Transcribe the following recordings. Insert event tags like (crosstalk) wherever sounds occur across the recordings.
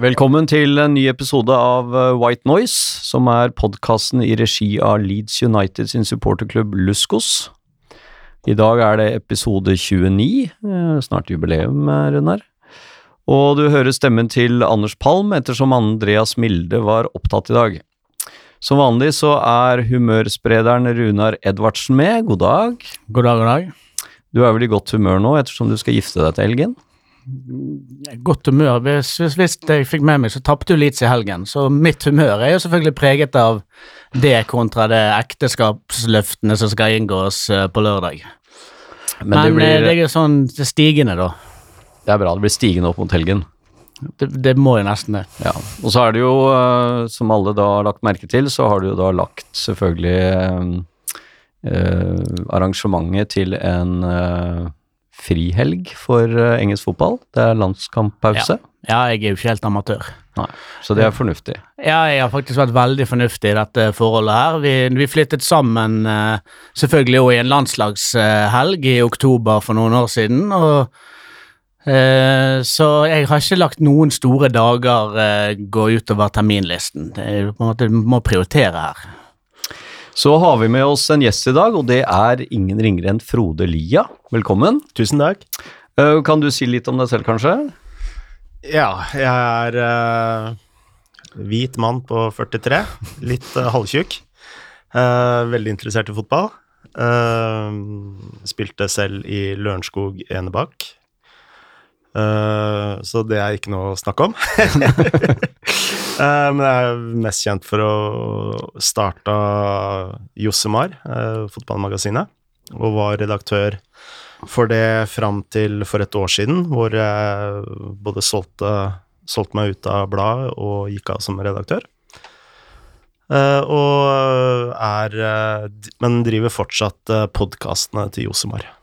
Velkommen til en ny episode av eh, White Noise, som er podkasten i regi av Leeds United sin supporterklubb Luskos. I dag er det episode 29, eh, snart jubileum, eh, Runar. Og du hører stemmen til Anders Palm ettersom Andreas Milde var opptatt i dag. Som vanlig så er humørsprederen Runar Edvardsen med. God dag. God dag, god dag. Du er vel i godt humør nå ettersom du skal gifte deg til helgen? Godt humør. Hvis, hvis, jeg fikk med meg, så tapte jo Leeds i helgen, så mitt humør er jo selvfølgelig preget av det kontra det ekteskapsløftene som skal inngås eh, på lørdag. Men, det, blir, eh, det er sånn det stigende, da. det er bra. Det blir stigende opp mot helgen. Det, det må jo nesten det. Ja, og så er det jo, eh, som alle da har lagt merke til, så har du jo da lagt selvfølgelig eh, arrangementet til en eh, frihelg for eh, engelsk fotball. Det er landskamppause. Ja, jeg er jo ikke helt amatør. Nei, så det er fornuftig. Ja, jeg har faktisk vært veldig fornuftig i dette forholdet her. Vi, vi flyttet sammen eh, selvfølgelig også i en landslagshelg i oktober for noen år siden, og eh, så jeg har ikke lagt noen store dager eh, gå utover terminlisten. Er på en måte må prioritere her. Så har vi med oss en gjest i dag, og det er ingen ringere enn Frode Lia. Velkommen. Tusen takk. Eh, kan du si litt om deg selv, kanskje? Ja, jeg er uh, hvit mann på 43, litt uh, halvtjukk. Uh, veldig interessert i fotball. Spilte selv i Lørenskog Enebakk. Eh, så det er ikke noe å snakke om. uh, (laughs) (laughs) men jeg er mest kjent for å starte Jossemar, uh, fotballmagasinet, og var redaktør for det fram til for et år siden, hvor jeg både solgte, solgte meg ut av bladet og gikk av som redaktør. Og er Men driver fortsatt podkastene til Josemar.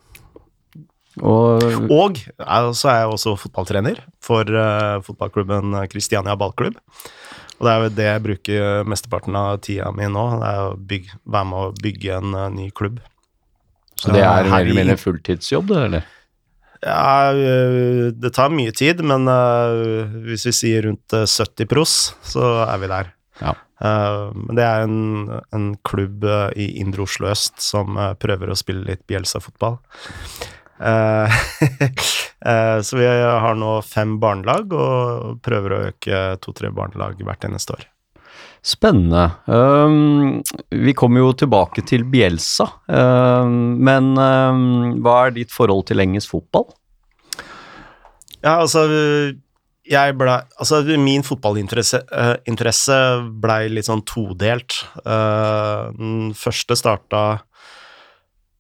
Og Og er, så er jeg også fotballtrener for uh, fotballklubben Kristiania ballklubb. Og det er jo det jeg bruker mesteparten av tida mi nå. Det er å bygge, være med å bygge en uh, ny klubb. så det er mer eller mindre fulltidsjobb, det, eller? Ja, det tar mye tid, men uh, hvis vi sier rundt øh, 70 pros, så er vi der. Ja. Uh, men det er en, en klubb uh, i Indre Oslo øst som prøver å spille litt Bjelsa-fotball. Uh, uh, (laughs) så vi har nå fem barnelag og prøver å øke to-tre barnelag hvert eneste år. Spennende. Um, vi kommer jo tilbake til Bielsa, um, men um, hva er ditt forhold til engelsk fotball? Ja, altså jeg ble, altså Min fotballinteresse uh, interesse blei litt sånn todelt. Uh, den første starta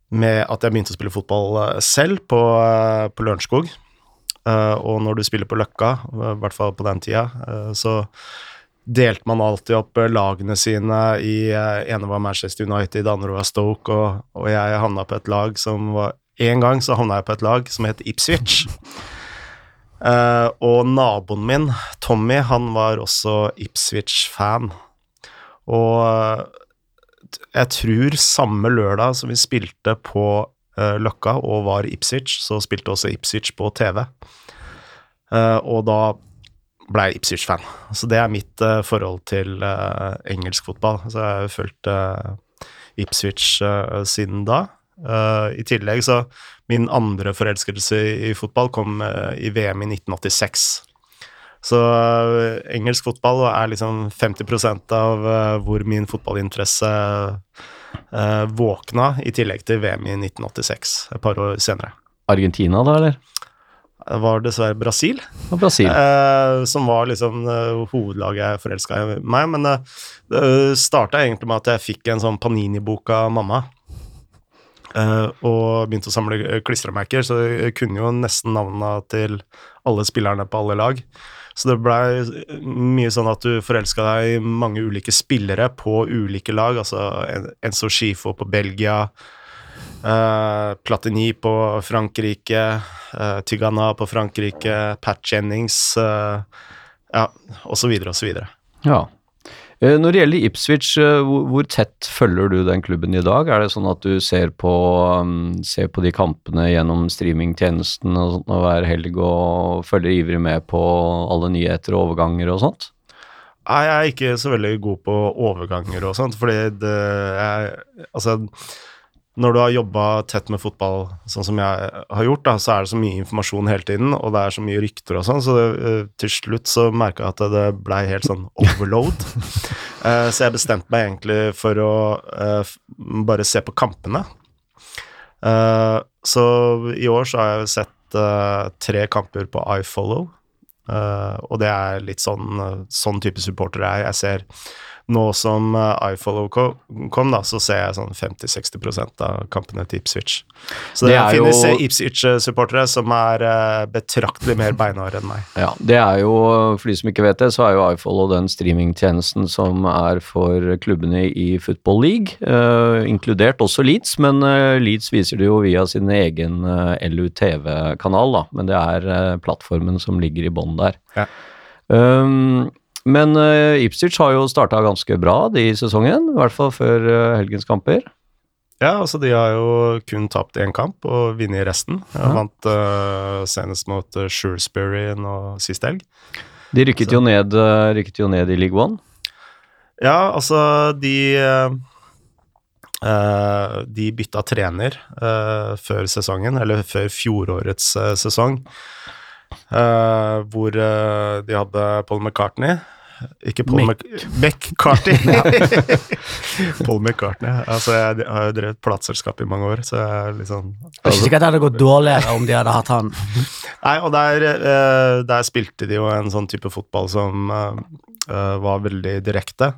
med at jeg begynte å spille fotball eh, selv på, uh, på Lørenskog. Eh, og når du spiller på Løkka, eh, i hvert fall på den tida, eh, så delte man alltid opp eh, lagene sine i ene var Manchester United, andre var Stoke, og, og jeg havna på et lag som var En gang så havna jeg på et lag som het Ipswich. Uh, (laughs) og naboen min, Tommy, han var også Ipswich-fan. Og eh, jeg tror samme lørdag som vi spilte på uh, Løkka og var Ipswich, så spilte også Ipswich på TV. Uh, og da ble jeg Ipswich-fan. Så det er mitt uh, forhold til eh, engelsk fotball. Så jeg har fulgt eh, Ipswich eh, siden da. Eh, I tillegg så Min andre forelskelse i, i fotball kom eh, i VM i 1986. Så eh, engelsk fotball er liksom 50 av eh, hvor min fotballinteresse eh, våkna, i tillegg til VM i 1986, et par år senere. Argentina, da, eller? Det var dessverre Brasil. Og Brasil. Eh, som var liksom eh, hovedlaget jeg forelska i meg. Men eh, det starta egentlig med at jeg fikk en sånn Panini-bok av mamma. og begynte å samle klistremerker, så jeg kunne jo nesten navnene til alle spillerne på alle lag. Så det blei mye sånn at du forelska deg i mange ulike spillere på ulike lag. Altså Enzo Schifo på Belgia, eh, Platini på Frankrike, eh, Tygana på Frankrike, Pat Jennings, eh, ja, og så videre og så videre. Ja. Eh, Når det gjelder Ipswich, eh, hvor, tett følger du den klubben i dag? Er det sånn at du ser på, um, ser på de kampene gjennom streamingtjenesten og sånt, og hver helg og følger ivrig med på alle nyheter og overganger og sånt? Nei, jeg er ikke så veldig god på overganger og sånt, fordi det er Altså, når du har jobba tett med fotball, sånn som jeg har gjort, da, så er det så mye informasjon hele tiden, og det er så mye rykter og sånn, så det, eh, til slutt så merka jeg at det blei helt sånn overload. uh, (laughs) så jeg bestemte meg egentlig for å uh, bare se på kampene. Uh, så i år så har jeg sett tre kamper på iFollow. Og det er litt sånn, sånn type supporter jeg er. Jeg ser nå som eh, iFollow kom, da, så ser jeg sånn 50-60% av kampene til Ipswich. Så Det det, finnes jo- eh, Ipswich-supportere som er eh, betraktelig mer beinharde enn meg. (laughs) Ja, det er jo, for de som ikke vet det, så er jo iFollow den streamingtjenesten som er for klubbene i Football League, uh, inkludert også Leeds, men uh, Leeds viser det jo via sin egen uh, LUTV-kanal, da, men det er plattformen som ligger i bånn der. Ja. Um, men uh, Ipswich har jo starta ganske bra de i sesongen, i hvert fall før uh, helgens kamper. Ja, altså de har jo kun tapt én kamp og vunnet resten. Jeg Ja. vant uh, senest mot uh, Shrewsbury nå sist helg. De rykket jo, ned, eh, rykket jo ned i League One. Ja, altså de eh, eh, De bytta trener eh, før sesongen, eller før fjorårets eh, sesong. eh, hvor eh, de hadde Paul McCartney. Ikke Paul McCartney! (laughs) (laughs) Paul McCartney. Altså, jeg har jo drevet plateselskap i mange år, så jeg er litt sånn Det er ikke sikkert det hadde gått dårligere om de hadde hatt han. (laughs) Nei, og der, eh, der spilte de jo en sånn type fotball som eh, var veldig direkte.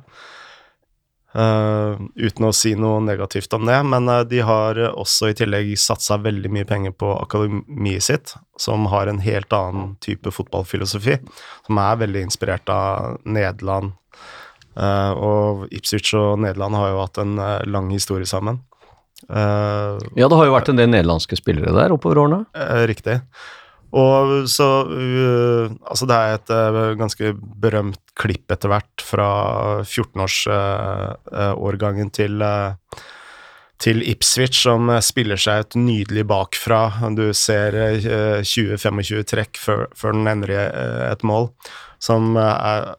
Eh, uten å si noe negativt om det, men eh, de har også i tillegg satsa veldig mye penger på akademiet sitt, som har en helt annen type fotballfilosofi, som er veldig inspirert av Nederland. Eh, og Ipswich og Nederland har jo hatt en lang historie sammen. Uh, Ja, det har jo vært en del nederlandske spillere der oppover årene. Uh, riktig. Og så uh, Altså, det er et uh, ganske berømt klipp etter hvert fra 14-årsårgangen til øh, til Ipswich, som spiller seg ut nydelig bakfra. Du ser øh, 20-25 trekk før, før den øh, et mål, som er,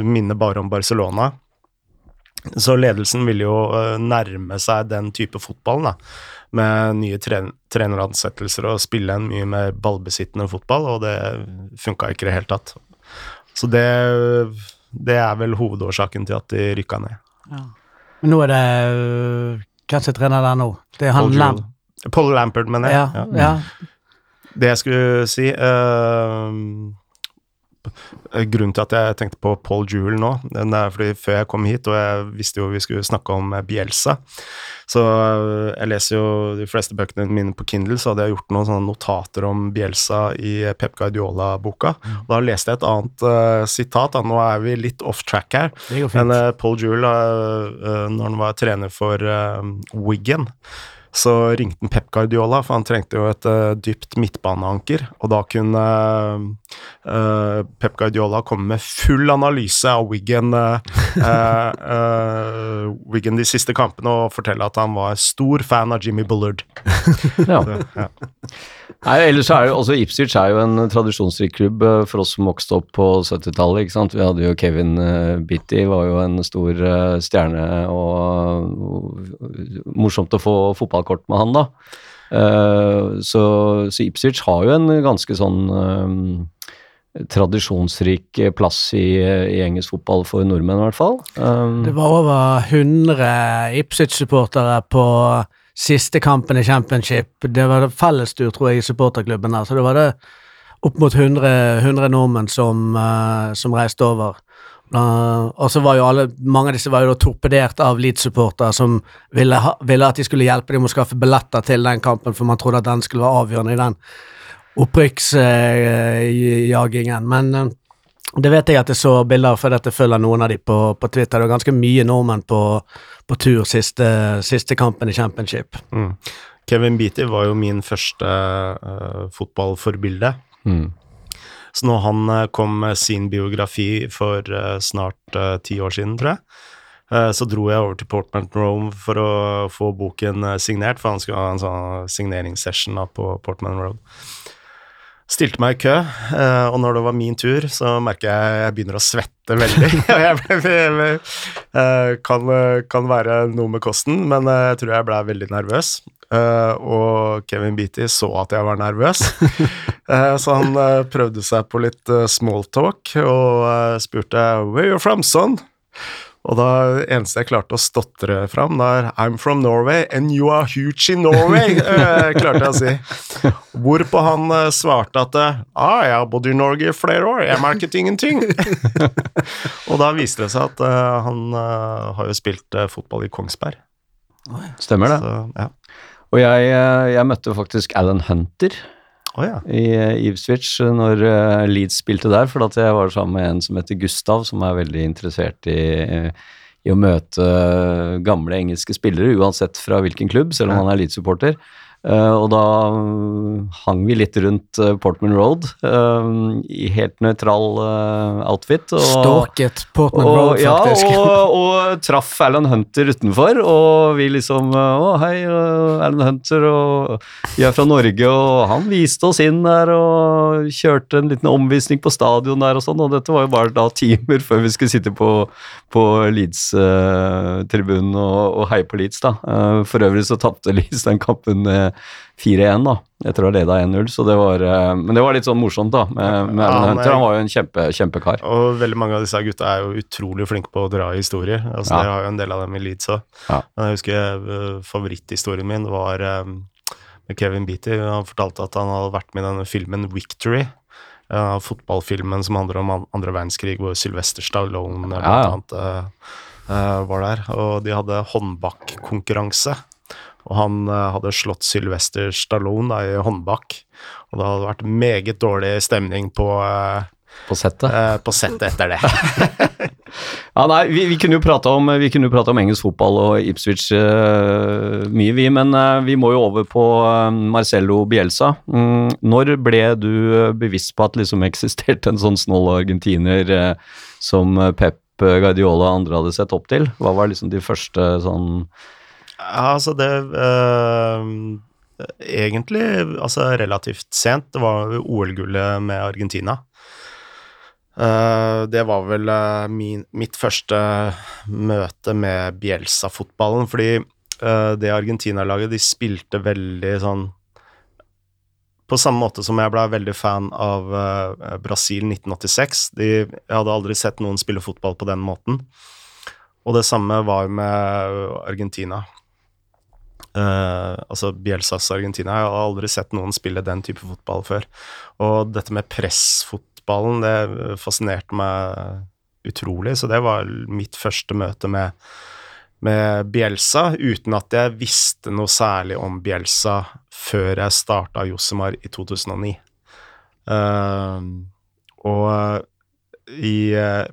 minner bare om Barcelona. Så ledelsen vil jo nærme seg den type fotball, da med nye tren treneransettelser og spille en mye mer ballbesittende fotball, og det funka ikke i det hele tatt. Så det, det er vel hovedårsaken til at de rykka ned. Men nå er det Hvem som er trener der nå? Det er han Lam. Paul Lampard, mener jeg. Ja, Ja. ja. Det jeg skulle si eh, Grunnen til at jeg tenkte på Paul Jewel nå, den er fordi før jeg kom hit, og jeg visste jo vi skulle snakke om eh, Bielsa, så eh, jeg leser jo de fleste bøkene mine på Kindle, så hadde jeg gjort noen sånne notater om Bielsa i Pep Guardiola-boka. Og Da leste jeg et annet uh, sitat, da. nå er vi litt off track her, men eh, Paul Jewel, uh, eh, når han var trener for uh, Wigan, så ringte han Pep Guardiola, for han trengte jo et uh, dypt midtbaneanker. Og da kunne uh, Pep Guardiola komme med full analyse av Wiggen eh, eh, Wiggen de siste kampene og fortelle at han var stor fan av Jimmy Bullard. (laughs) Ja. Så, ja. Nei, ellers er jo, også Ipswich er jo en tradisjonsrik klubb eh, for oss som vokste opp på 70-tallet. ikke sant? Vi hadde jo Kevin uh, Bitty, var jo en stor eh, stjerne, og, morsomt å få fotballkort med han, da. Eh, så, så Ipswich har jo en ganske sånn eh, tradisjonsrik plass i, i engelsk fotball for nordmenn, i hvert fall. Um, Det var over 100 Ipswich-supportere på siste kampen i championship. Det var det fellestur, tror jeg, i supporterklubben der. Så det var det opp mot 100, 100 nordmenn som, uh, som reiste over. Uh, og så var jo alle, mange av disse var jo da torpedert av Leeds-supportere som ville, ha, ville at de skulle hjelpe dem å skaffe billetter til den kampen, for man trodde at den skulle være avgjørende i den opprykksjagingen. Men uh, det vet jeg at jeg så bilder for dette følger noen av de på, på Twitter. Det var ganske mye nordmenn på, på tur siste, siste kampen i championship. Mm. Kevin Beatty var jo min første uh, fotballforbilde. Mm. Så når han eh, kom med sin biografi for eh, snart uh, ti år siden, tror jeg, eh, så dro jeg over til Portman Rome for å få boken eh, signert, for han skulle ha en sånn signeringssession på Portman Road. Stilte meg i kø, eh, og når det var min tur, så merker jeg jeg begynner å svette veldig. (laughs) Eh, kan, kan være noe med kosten, men eh, jeg tror jeg ble veldig nervøs. Og Kevin Beatty så at jeg var nervøs, (laughs) så han prøvde seg på litt smalltalk og spurte 'Where are you from, son?' Og da eneste jeg klarte å stotre fram, er 'I'm from Norway, and you are huge in Norway', (laughs) eh, klarte jeg å si. Hvorpå han eh, svarte at ah, 'Jeg har bodd i Norge i flere år, jeg merket ingenting'. (laughs) og da viste det seg at uh, han uh, har jo spilt uh, fotball i Kongsberg. Stemmer det. Så, ja. Og jeg, jeg møtte faktisk Alan Hunter Å ja. i eh, Ipswich når eh, Leeds spilte der, for at jeg var sammen med en som heter Gustav, som er veldig interessert i, i å møte gamle engelske spillere, uansett fra hvilken klubb, selv om han er Leeds-supporter. Eh, og da mm, hang vi litt rundt eh, Portman Road eh, i helt nøytral outfit. Og, Stalket Portman og, Road, ja, faktisk. og, (laughs) og traff Alan Hunter utenfor, og vi liksom Å, hei, Alan Hunter, og vi er fra Norge, og han viste oss inn der og kjørte en liten omvisning på stadion der og sånn, og dette var jo bare da timer før vi skulle sitte på, på Leeds-tribunen og, og heie på Leeds, da. For øvrig så tapte Leeds den kampen eh, 4-1, da, etter å ha leda 1-0, så det var eh, Men det var litt sånn morsomt, da, med, med Ja, Alan han var jo en kjempe, kjempekar. Og veldig mange av disse gutta er jo utrolig flinke på å dra historier. Altså, Ja. Jeg har jo en del av dem i Leeds òg. Ja. Men jeg husker uh, favoritthistorien min var eh, med Kevin Beatty. Han fortalte at han hadde vært med i denne filmen Victory. Uh, fotballfilmen som handler om an- andre verdenskrig, hvor Sylvester Stallone eh, blant ja. annet uh, eh, var der. Og de hadde håndbakkonkurranse. Og han eh, hadde slått Sylvester Stallone da, i håndbak. Og det hadde vært meget dårlig stemning på uh, På settet. Uh, på settet etter det. (laughs) Ja, nei, vi, vi kunne jo prate om, om engelsk fotball og Ipswich uh, mye, vi, men uh, vi må jo over på eh, Marcello Bielsa. Mm, når ble du eh, bevisst på at liksom eksisterte en sånn snål argentiner eh, som eh, Pep Guardiola og andre hadde sett opp til? Hva var liksom de første sånn altså det uh, Egentlig altså relativt sent. Det var OL-gullet med Argentina. Uh, det var vel uh, min, mitt første møte med Bielsa-fotballen, fordi eh, det Argentina-laget, de spilte veldig sånn På samme måte som jeg ble veldig fan av Brasil 1986. De, jeg hadde aldri sett noen spille fotball på den måten. Og det samme var med Argentina. Eh, altså Bielsas Argentina. Jeg har aldri sett noen spille den type fotball før. Og dette med pressfotballen, det fascinerte meg utrolig. Så det var mitt første møte med, med Bielsa, uten at jeg visste noe særlig om Bielsa før jeg starta Josemar i 2009. Uh, og i eh,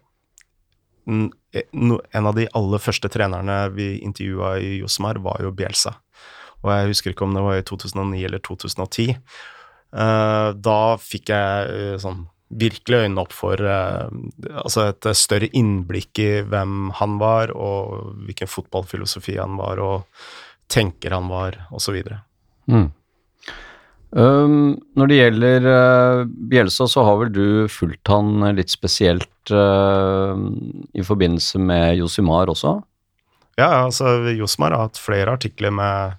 no- en av de aller første trenerne vi intervjua i Josmar, var jo Bielsa. Og jeg husker ikke om det var i 2009 eller 2010. Eh, da fikk jeg eh, sånn virkelig øynene opp for eh, altså et eh, større innblikk i hvem han var, og hvilken fotballfilosofi han var, og tenker han var, osv. mm. Um, når det gjelder uh, Bjelsa, så har vel du fulgt han litt spesielt uh, i forbindelse med Josimar også? Ja, altså Josimar har hatt flere artikler med,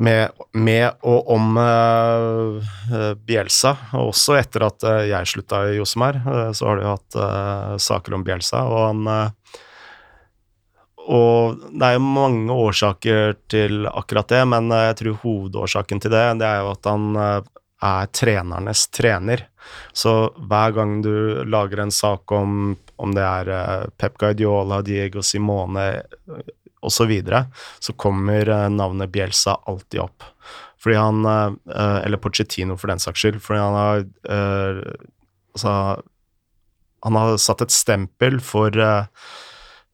med, med og om uh, Bjelsa. Og også etter at jeg slutta i Josimar, så har du hatt saker om Bjelsa. Og han Og det er jo mange årsaker til akkurat det, men eh, jeg tror hovedårsaken til det, det er jo at han eh, er trenernes trener. Så hver gang du lager en sak om om det er eh, Pep Guardiola, Diego Simone osv., så, videre, så kommer navnet Bielsa alltid opp. Fordi han Eller Pochettino, for den saks skyld. Fordi han har Altså Han har satt et stempel for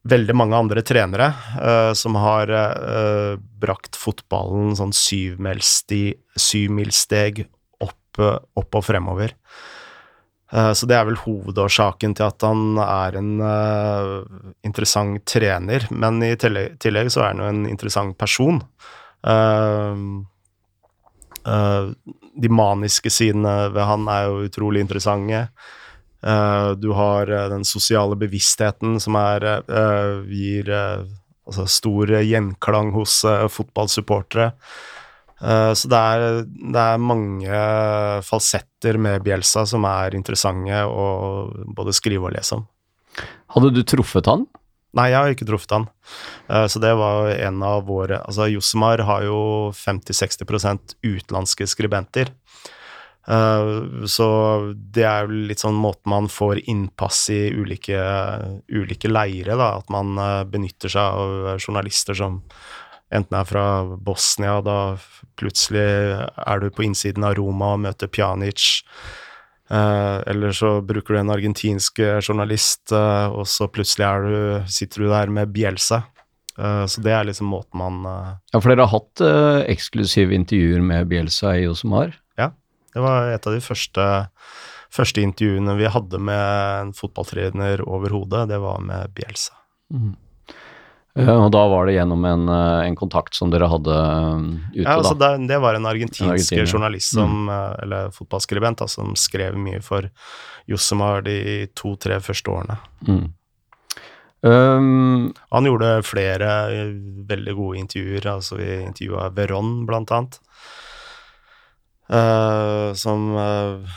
veldig mange andre trenere uh, som har uh, brakt fotballen sånn syvmilssteg syv opp, uh, opp og fremover. Så det er vel hovedårsaken til at han er en interessant trener, men i tillegg, tillegg så er han jo en interessant person. De maniske sidene ved han er jo utrolig interessante. Eh, du har eh, den sosiale bevisstheten som er, eh, gir altså stor gjenklang hos fotballsupportere. Så det er, det er mange falsetter med Bjelsa som er interessante å både skrive og lese om. Hadde du truffet han? Nei, jeg har ikke truffet han. Så det var en av våre Altså, Josmar har jo 50-60% utenlandske skribenter. Eh, Så det er jo litt sånn måten man får innpass i ulike, ulike leire, da. At man eh, benytter seg av journalister som enten er fra Bosnia, da plutselig er du på innsiden av Roma og møter Pjanic. Uh, eller så bruker du en argentinsk eh, journalist, uh, og så plutselig du, sitter du der med Bielsa. Uh, så det er liksom måten man eh, Ja, for dere har hatt eh, eksklusive intervjuer med Bielsa i Josemar. Det var et av de første, første intervjuene vi hadde med en fotballtrener overhodet. Det var med Bielsa. Eh, og da var det gjennom en, eh, en kontakt som dere hadde eh, ute, Ja, altså da. det, det var en argentinsk En argentiner. journalist som, mm. eller fotballskribent da, som skrev mye for Jossemar de to-tre første årene. Mm. Um, Han gjorde flere eh, veldig gode intervjuer. altså Vi intervjua Veron, blant annet. Eh, som uh,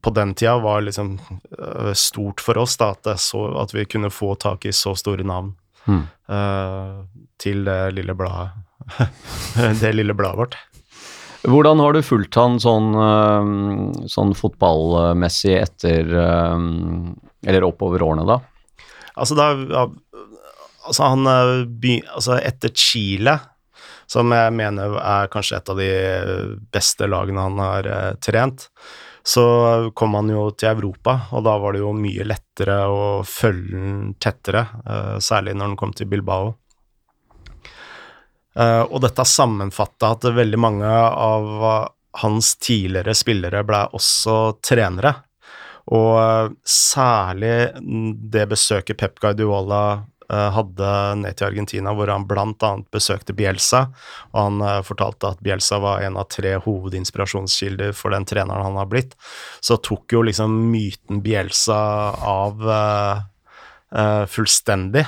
på den tida var liksom uh, stort for oss, da, at, det så, at vi kunne få tak i så store navn mm. til det lille bladet. (laughs) det lille bladet vårt. hvordan har du fulgt han sånn, sånn fotballmessig etter Eller oppover årene, da? Altså, da Altså, han Altså, etter Chile, som jeg mener er kanskje et av de beste lagene han har eh, trent, så kom han jo til Europa, og da var det jo mye lettere å følge den tettere, eh, særlig når han kom til Bilbao. Eh, og dette sammenfatta at veldig mange av hans tidligere spillere ble også trenere. Og særlig det besøket Pep Guardiola hadde ned til Argentina, hvor han annet besøkte Bielsa, og han eh, fortalte at Bielsa var en av tre hovedinspirasjonskilder for den treneren han har blitt, så tok jo liksom myten Bielsa av uh, eh, fullstendig.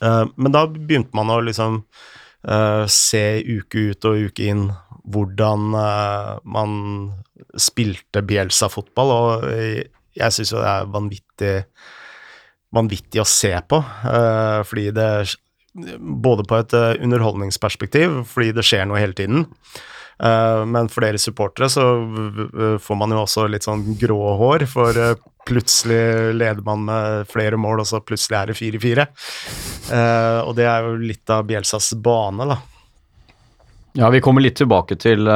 Uh, men da begynte man å liksom uh, se uke ut og uke inn hvordan eh, man spilte Bielsa-fotball, og eh, jeg syns jo det er vanvittig vanvittig å se på, eh, fordi det Både på et eh, underholdningsperspektiv, fordi det skjer noe hele tiden, eh, men for dere supportere så får man jo også litt sånn grå hår, for plutselig leder man med flere mål, og så plutselig er det 4-4. Eh, og det er jo litt av Bielsas bane, da. Ja, vi kommer litt tilbake til,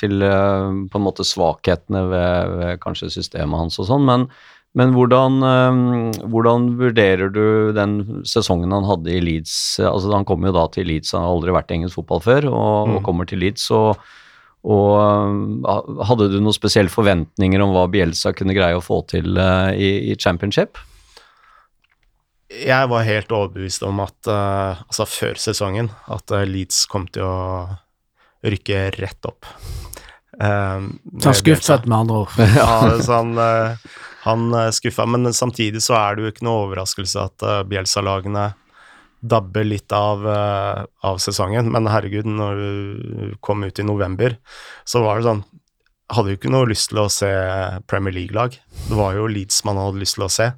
til på en måte svakhetene ved, ved kanskje systemet hans og sånn, men, men hvordan, eh, hvordan vurderer du den sesongen han hadde i Leeds? Altså Han kommer jo da til Leeds, han har aldri vært i engelsk fotball før, og, og Mm. kommer til Leeds. og og eh, Hadde du noen spesielle forventninger om hva Bielsa kunne greie å få til eh, i, i championship? Jeg var helt overbevist om at, altså før sesongen, at Leeds kom til å rykke rett opp. Med Så han skuffet, med andre ord. (laughs) Ja, så (laughs) han, eh, han eh, skuffa, men samtidig så er det jo ikke noe overraskelse at eh, Bielsa-lagene dabber litt av, av sesongen, men herregud, når du kom ut i november, så var det sånn Hadde jo ikke noe lyst til å se Premier League-lag. Det var jo Leeds man hadde lyst til å se.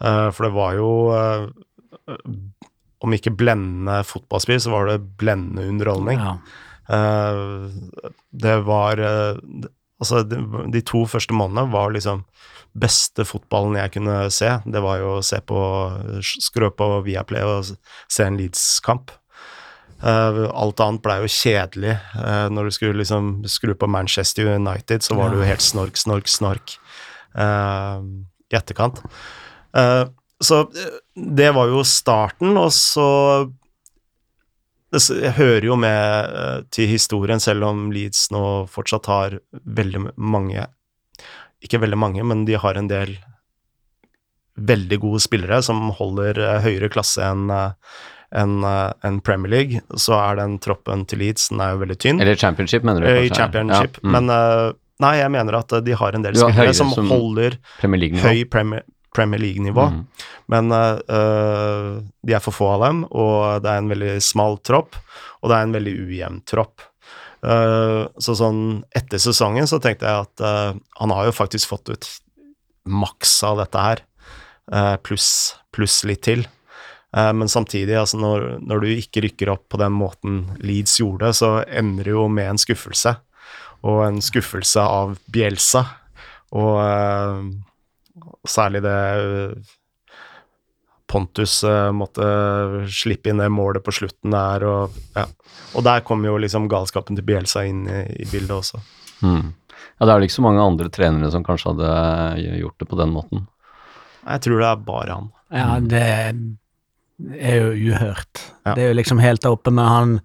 For det var jo Om ikke blendende fotballspill, så var det blendende underholdning. Ja. Eh, det var eh, Altså, de, to første månedene var liksom beste fotballen jeg kunne se. Det var jo å se på Skrø på Viaplay og se en Leeds-kamp. Eh, alt annet blei jo kjedelig. Når du skulle liksom skru på Manchester United, så var det jo helt snork, snork, snork i etterkant. Så det var jo starten, og så det, Jeg hører jo med eh, til historien, selv om Leeds nå fortsatt har veldig mange Ikke veldig mange, men de har en del veldig gode spillere som holder eh, høyere klasse enn eh, enn, eh, Premier League. Så er den troppen til Leeds den er jo veldig tynn. Eller championship, mener du? I kanskje? championship. Ja, mm. Men nei, jeg mener at de har en del spillere som, som- holder Premier høy Premier, Premier League-nivå. Mm. Men eh, de er for få av dem, og det er en veldig smal tropp, og det er en veldig ujevn tropp. Uh, så sånn etter sesongen så tenkte jeg at uh, han har jo faktisk fått ut maks av dette her, pluss plus litt til. Men samtidig, altså når, når du ikke rykker opp på den måten Leeds gjorde, så ender det jo med en skuffelse. Og en skuffelse av Bjelsa. Og særlig det eh, Pontus eh, måtte slippe inn det målet på slutten der, og ja. Og der kom jo liksom galskapen til Bielsa inn i, i bildet også. Mm. Ja, det er vel ikke så mange andre trenere som kanskje hadde gjort det på den måten. Jeg tror det er bare han. Ja, det er jo uhørt. Ja. Det er jo liksom helt oppe med han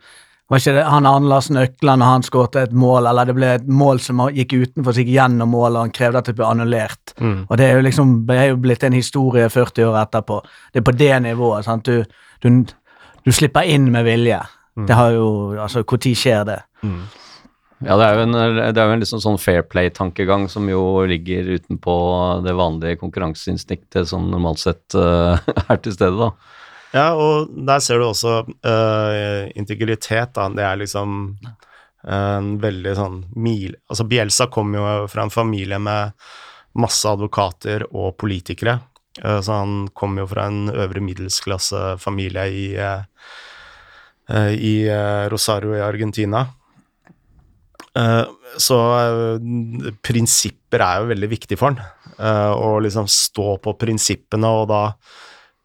var ikke det han Andersen Økland og han skåret et mål, eller det ble et mål som gikk utenfor, gikk gjennom målet, og han krevde at det ble annullert. Mm. Og det er jo liksom det er jo blitt en historie 40 år etterpå. Det er på det nivået. sant? Du, du, du slipper inn med vilje. Det har jo Altså, når skjer det? Mm. Ja, det er jo en, det er jo en liksom sånn fair play-tankegang som jo ligger utenpå det vanlige konkurranseinstinktet som normalt sett uh, (laughs) er til stede, da. Ja, og der ser du også uh, integritet, da. Det er liksom en veldig sånn mil... Altså, Bielsa kom jo fra en familie med masse advokater og politikere. Uh, så han kom jo fra en øvre middelsklassefamilie i, eh, i Rosario i Argentina. Så prinsipper er jo veldig viktig for han. Å liksom stå på prinsippene, og da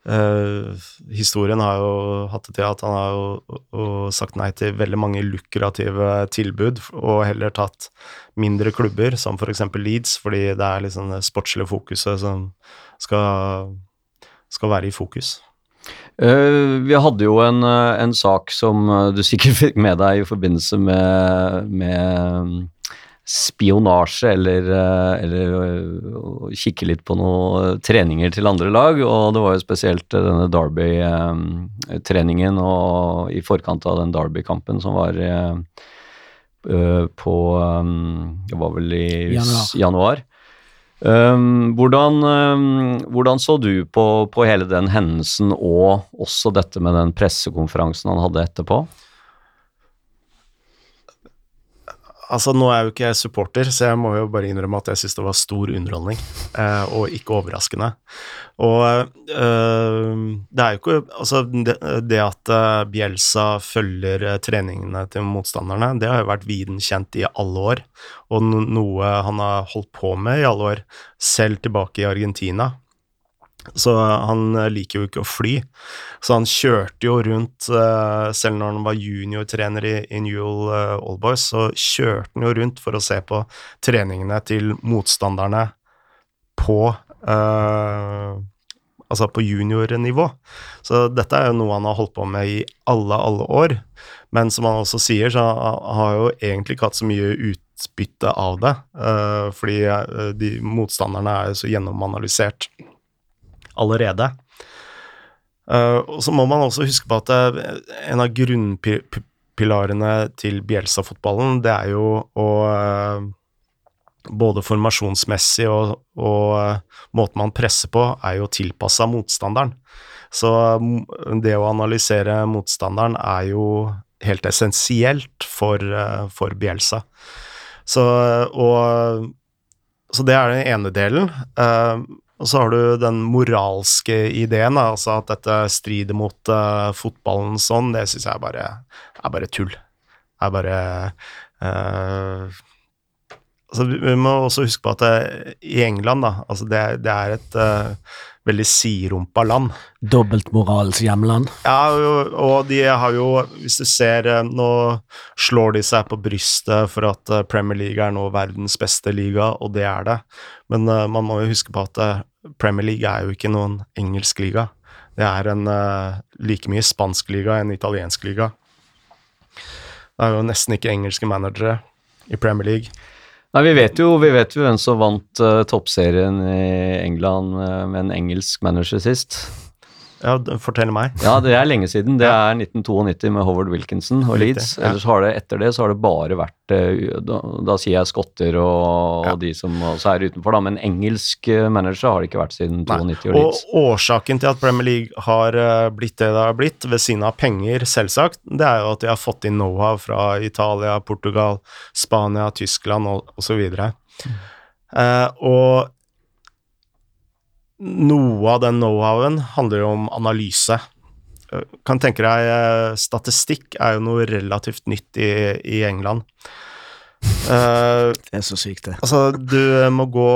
Eh, historien har jo hatt det til at han har jo, og sagt nei til veldig mange lukrative tilbud, og heller tatt mindre klubber, som for eksempel Leeds, fordi det er liksom det sportslige fokuset som skal, skal være i fokus. Uh, vi hadde jo en, eh, en sak som du sikkert fikk med deg i forbindelse med, med spionasje, eller, eh, eller eh, kikke litt på noen treninger til andre lag, og det var jo spesielt eh, denne Derby-treningen og i forkant av den Derby-kampen som var eh, eh, på eh, Det var vel i Januar. januar. Um, hvordan, um, hvordan så du på, på hele den hendelsen, og også dette med den pressekonferansen han hadde etterpå? Altså, nå er jo ikke jeg supporter, så jeg må jo bare innrømme at jeg syns det var stor underholdning, eh, og ikke overraskende. Og eh, det er jo ikke Altså, det, det at Bjelsa følger eh, treningene til motstanderne, det har jo vært viden kjent i alle år, og noe han har holdt på med i alle år, selv tilbake i Argentina. Så han eh, liker jo ikke å fly. Så han kjørte jo rundt, eh, selv når han var juniortrener i, i Newell uh, Oldboys, så kjørte han jo rundt for å se på treningene til motstanderne på eh, Altså på juniornivå. Så dette er jo noe han har holdt på med i alle, alle år. Men som han også sier, så han har jo egentlig ikke hatt så mye utbytte av det. eh, fordi eh, de motstanderne er jo så gjennomanalysert allerede. Eh, og så må man også huske på at eh, en av grunnpilarene til Bjelsa-fotballen, det er jo å eh, både formasjonsmessig og, og måten man presser på, er jo tilpassa motstanderen. Så mm, det å analysere motstanderen er jo helt essensielt for, for Bjelsa. Så, og, så det er den ene delen. Eh, og så har du den moralske ideen, da, altså at dette strider mot uh, fotballen sånn, det syns jeg bare, er bare tull. er bare uh, altså, vi- må også huske på at det, i England, da, altså det, det er et uh, veldig sidrumpa land. Dobbeltmoralens hjemland. Ja, og- de har jo, hvis du ser eh, Nå slår de seg på brystet for at eh, Premier League er nå verdens beste liga, og det er det. Men eh, man må jo huske på at eh, Premier League er jo ikke noen engelsk liga. Det er en uh, like mye spansk liga enn italiensk liga. Det er jo nesten ikke engelske managere i Premier League. Nei, vi vet jo, vi vet jo hvem som vant uh, toppserien i England uh, med en engelsk manager sist. Ja, fortell meg. Ja, det er lenge siden. Det er 1992 med Howard Wilkinson og Leeds. Ellers har det etter det så har det bare vært eh, Da, da sier jeg skotter og, og de som også er utenfor, da. Men engelsk eh, manager har det ikke vært siden 92 og Leeds. Og årsaken til at Premier League har eh, blitt det det har blitt, ved siden av penger, selvsagt, det er jo at de har fått inn know-how fra Italia, Portugal, Spania, Tyskland og osv. Uh, og noe av den know-howen handler jo om analyse. Eh, Kan tenke deg eh, Statistikk er jo noe relativt nytt i, i England. Uh, (laughs) Det er så sykt, det. Altså, du må gå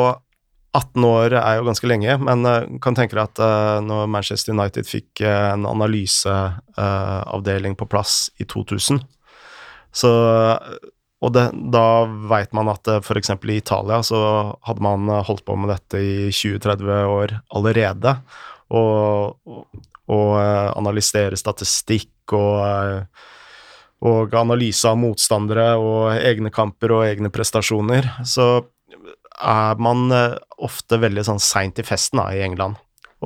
18 år er jo ganske lenge, men uh, kan tenke deg at uh, når Manchester United fikk uh, en analyseavdeling på plass i 2000, så Og det, da veit man at uh, f.eks. i Italia så hadde man eh, holdt på med dette i 20-30 år allerede, og, og, eh, analysere statistikk og eh, og analyse av motstandere og egne kamper og egne prestasjoner, så er man eh, ofte veldig sånn seint i festen da, i England.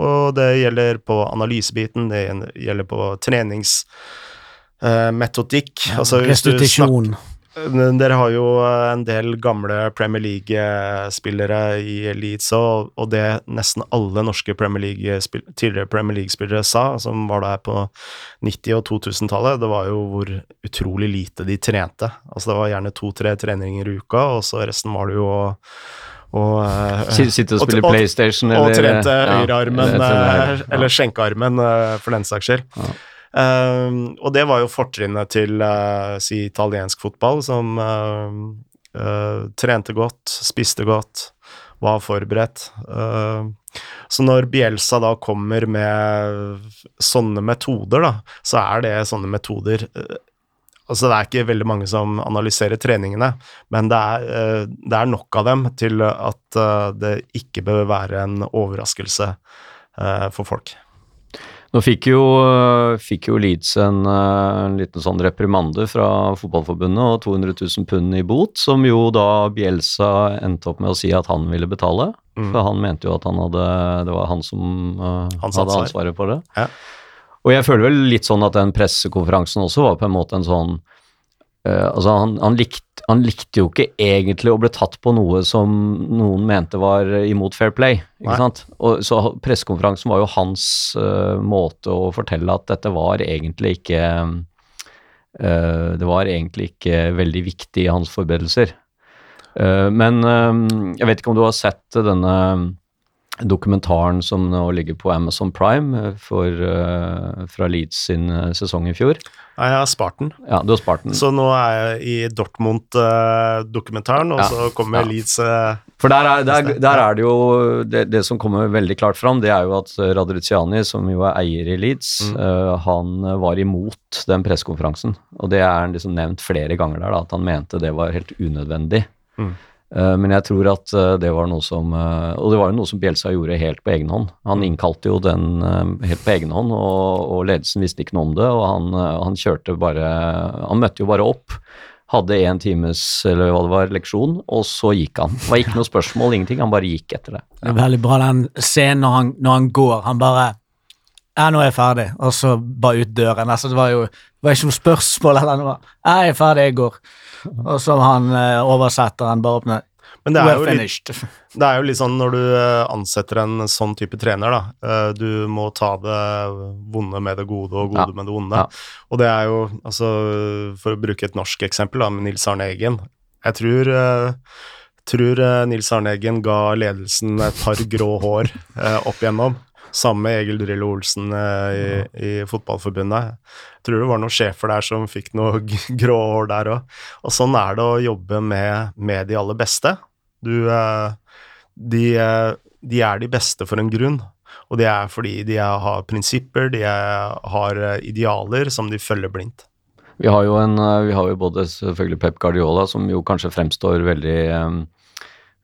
Og det gjelder på analysebiten, det gjelder på treningsmetodikk. altså hvis du snakker Restitusjon. Dere har jo en del gamle Premier League-spillere i Leeds, og, og det nesten alle norske Premier League tidligere Premier League-spillere sa, som var der på 90- og 2000-tallet, det var jo hvor utrolig lite de trente. Altså Det var gjerne to-tre treninger i uka, og så resten var det jo å og, eh, Sitte og og- spille og- PlayStation og eller trente ja, høyrearmen, eller- eh, ja. eller skjenkearmen, eh, for den saks skyld. Ja. Eh, og det var jo fortrinnet til uh, si italiensk fotball, som uh, uh, trente godt, spiste godt, var forberedt. Eh, så når Bielsa da kommer med sånne metoder, da, så er det sånne metoder Altså, det er ikke veldig mange som analyserer treningene, men det er, det er nok av dem til at det ikke bør være en overraskelse for folk. Nå fikk jo, fikk jo Leeds en, eh, en liten sånn reprimande fra fotballforbundet og 200 000 pund i bot, som jo da Bielsa endte opp med å si at han ville betale. Mm. For han mente jo at han hadde, det var han som uh, hadde ansvaret for det. Ja. Og jeg føler vel litt sånn at den pressekonferansen også var på en måte en sånn eh, Altså, han, han, likte, han likte jo ikke egentlig å bli tatt på noe som noen mente var imot fair play, ikke Nei. sant? Og, så pressekonferansen var jo hans uh, måte å fortelle at dette var egentlig ikke uh, Det var egentlig ikke veldig viktig i hans forberedelser. Eh, men eh, jeg vet ikke om du har sett denne dokumentaren som nå ligger på Amazon Prime eh, for, uh, fra Leeds sin eh, sesong i fjor. Ja, jeg har spart den. Ja, du har spart den. Så nå er jeg i Dortmund-dokumentaren, og Ja, så kommer ja. Leeds uh, For der er, der, der er det jo det, det som kommer veldig klart fram, det er jo at Radriciani, som jo er eier i Leeds, Mm. han var imot den pressekonferansen. Og det er liksom nevnt flere ganger der, da, at han mente det var helt unødvendig. Mm. Eh, men jeg tror at eh, det var noe som eh, Og det var jo noe som Bjelsa gjorde helt på egen hånd. Han innkalte jo den helt på egen hånd, og, og ledelsen visste ikke noe om det. Og han, han kjørte bare Han møtte jo bare opp. Hadde en times eller hva det var, leksjon, og så gikk han. Det var ikke noe spørsmål, ingenting. Han bare gikk etter det. Det er veldig bra den scenen når han, når han går. Han bare Ja, nå er jeg ferdig. Og så bare ut døren. Altså, det var jo det var ikke noe spørsmål eller noe. Jeg er ferdig, jeg går. Og så han eh, oversetteren bare åpner Men det er, jo litt, det er jo litt sånn når du eh, ansetter en sånn type trener, da. eh, Du må ta det vonde med det gode og gode Ja. med det onde. Ja. Og det er jo, altså For å bruke et norsk eksempel, da, med Nils Arne Eggen. Jeg tror, tror Nils Arne Eggen ga ledelsen et par grå hår eh, opp igjennom. Sammen med Egil Drillo Olsen eh, i, i Fotballforbundet. Jeg tror det var noen sjefer der som fikk noe (laughs) grå hår der òg. Og sånn er det å jobbe med, med de aller beste. Du eh, de, eh, de er de beste for en grunn. Og det er fordi de er, har prinsipper, de er, har idealer som de følger blindt. Vi har jo en, vi har jo både selvfølgelig Pep Guardiola, som jo kanskje fremstår veldig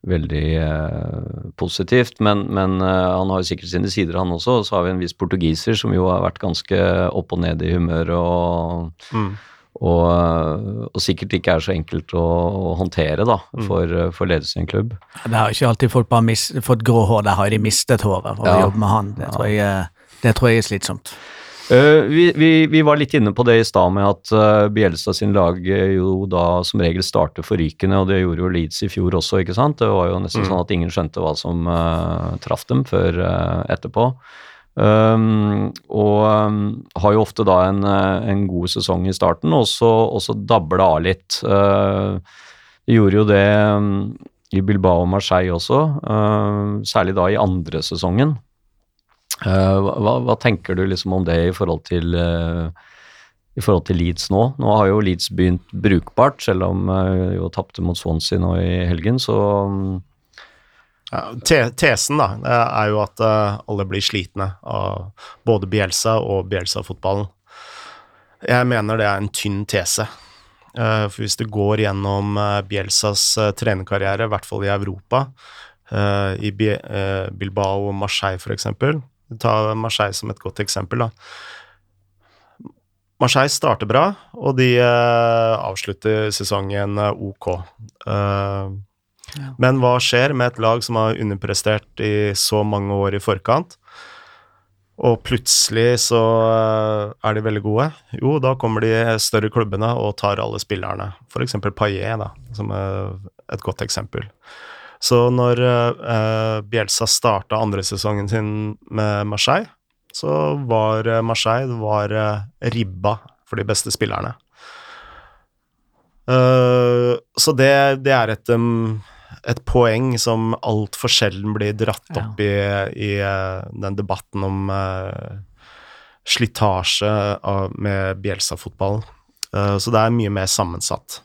veldig eh, positivt, men, men eh, han har jo sikkert sine sider, han også. Og så har vi en viss portugiser som jo har vært ganske opp og ned i humør, og, Mm. og, eh, og sikkert ikke er så enkelt å, å håndtere da, for, eh, for ledelsen i en klubb. Det har ikke alltid folk bare mist, fått grå hår, der har de mistet håret for Ja. å jobbe med han. Det tror, jeg, eh, det tror jeg er slitsomt. Eh, vi, vi, vi var litt inne på det i stad med at uh, Bjelstad sin lag eh, jo da som regel starter forrykende, og det gjorde jo Leeds i fjor også, ikke sant? Det var jo nesten Mm. sånn at ingen skjønte hva som uh, traff dem før uh, etterpå. Um, og um, har jo ofte da en, en god sesong i starten, og så, og så dabber det av litt. Uh, de gjorde jo det um, i Bilbao og Marseille også, særlig da i andre sesongen. Eh, hva, hva tenker du liksom om det i forhold til eh, i forhold til Leeds nå? Nå har jo Leeds begynt brukbart, selv om de jo tapte mot Swansea nå i helgen, så mm, Ja, te tesen da, er jo at eh, alle blir slitne av både Bielsa og Bielsa-fotballen. Jeg mener det er en tynn tese. Eh, for hvis du går gjennom eh, Bielsas trenerkarriere, i hvert fall i Europa, eh, i eh, Bilbao og Marseille eksempel, ta Marseille som et godt eksempel da. Marseille starter bra, og de uh, avslutter sesongen ok. ok. ja. men hva skjer med et lag som har underprestert i så mange år i forkant, og plutselig så eh, er de veldig gode? Jo, da kommer de større klubbene og tar alle spillerne. F.eks. Paillet, da, som er et godt eksempel. Så når eh, Bielsa starta andre sesongen sin med Marseille, så var eh, Marseille var eh, ribba for de beste spillerne. Uh, så det, det er et, um, et poeng som altfor sjelden blir dratt opp i, i uh, den debatten om uh, slitasje av, med Bielsa-fotballen. Eh, så det er mye mer sammensatt.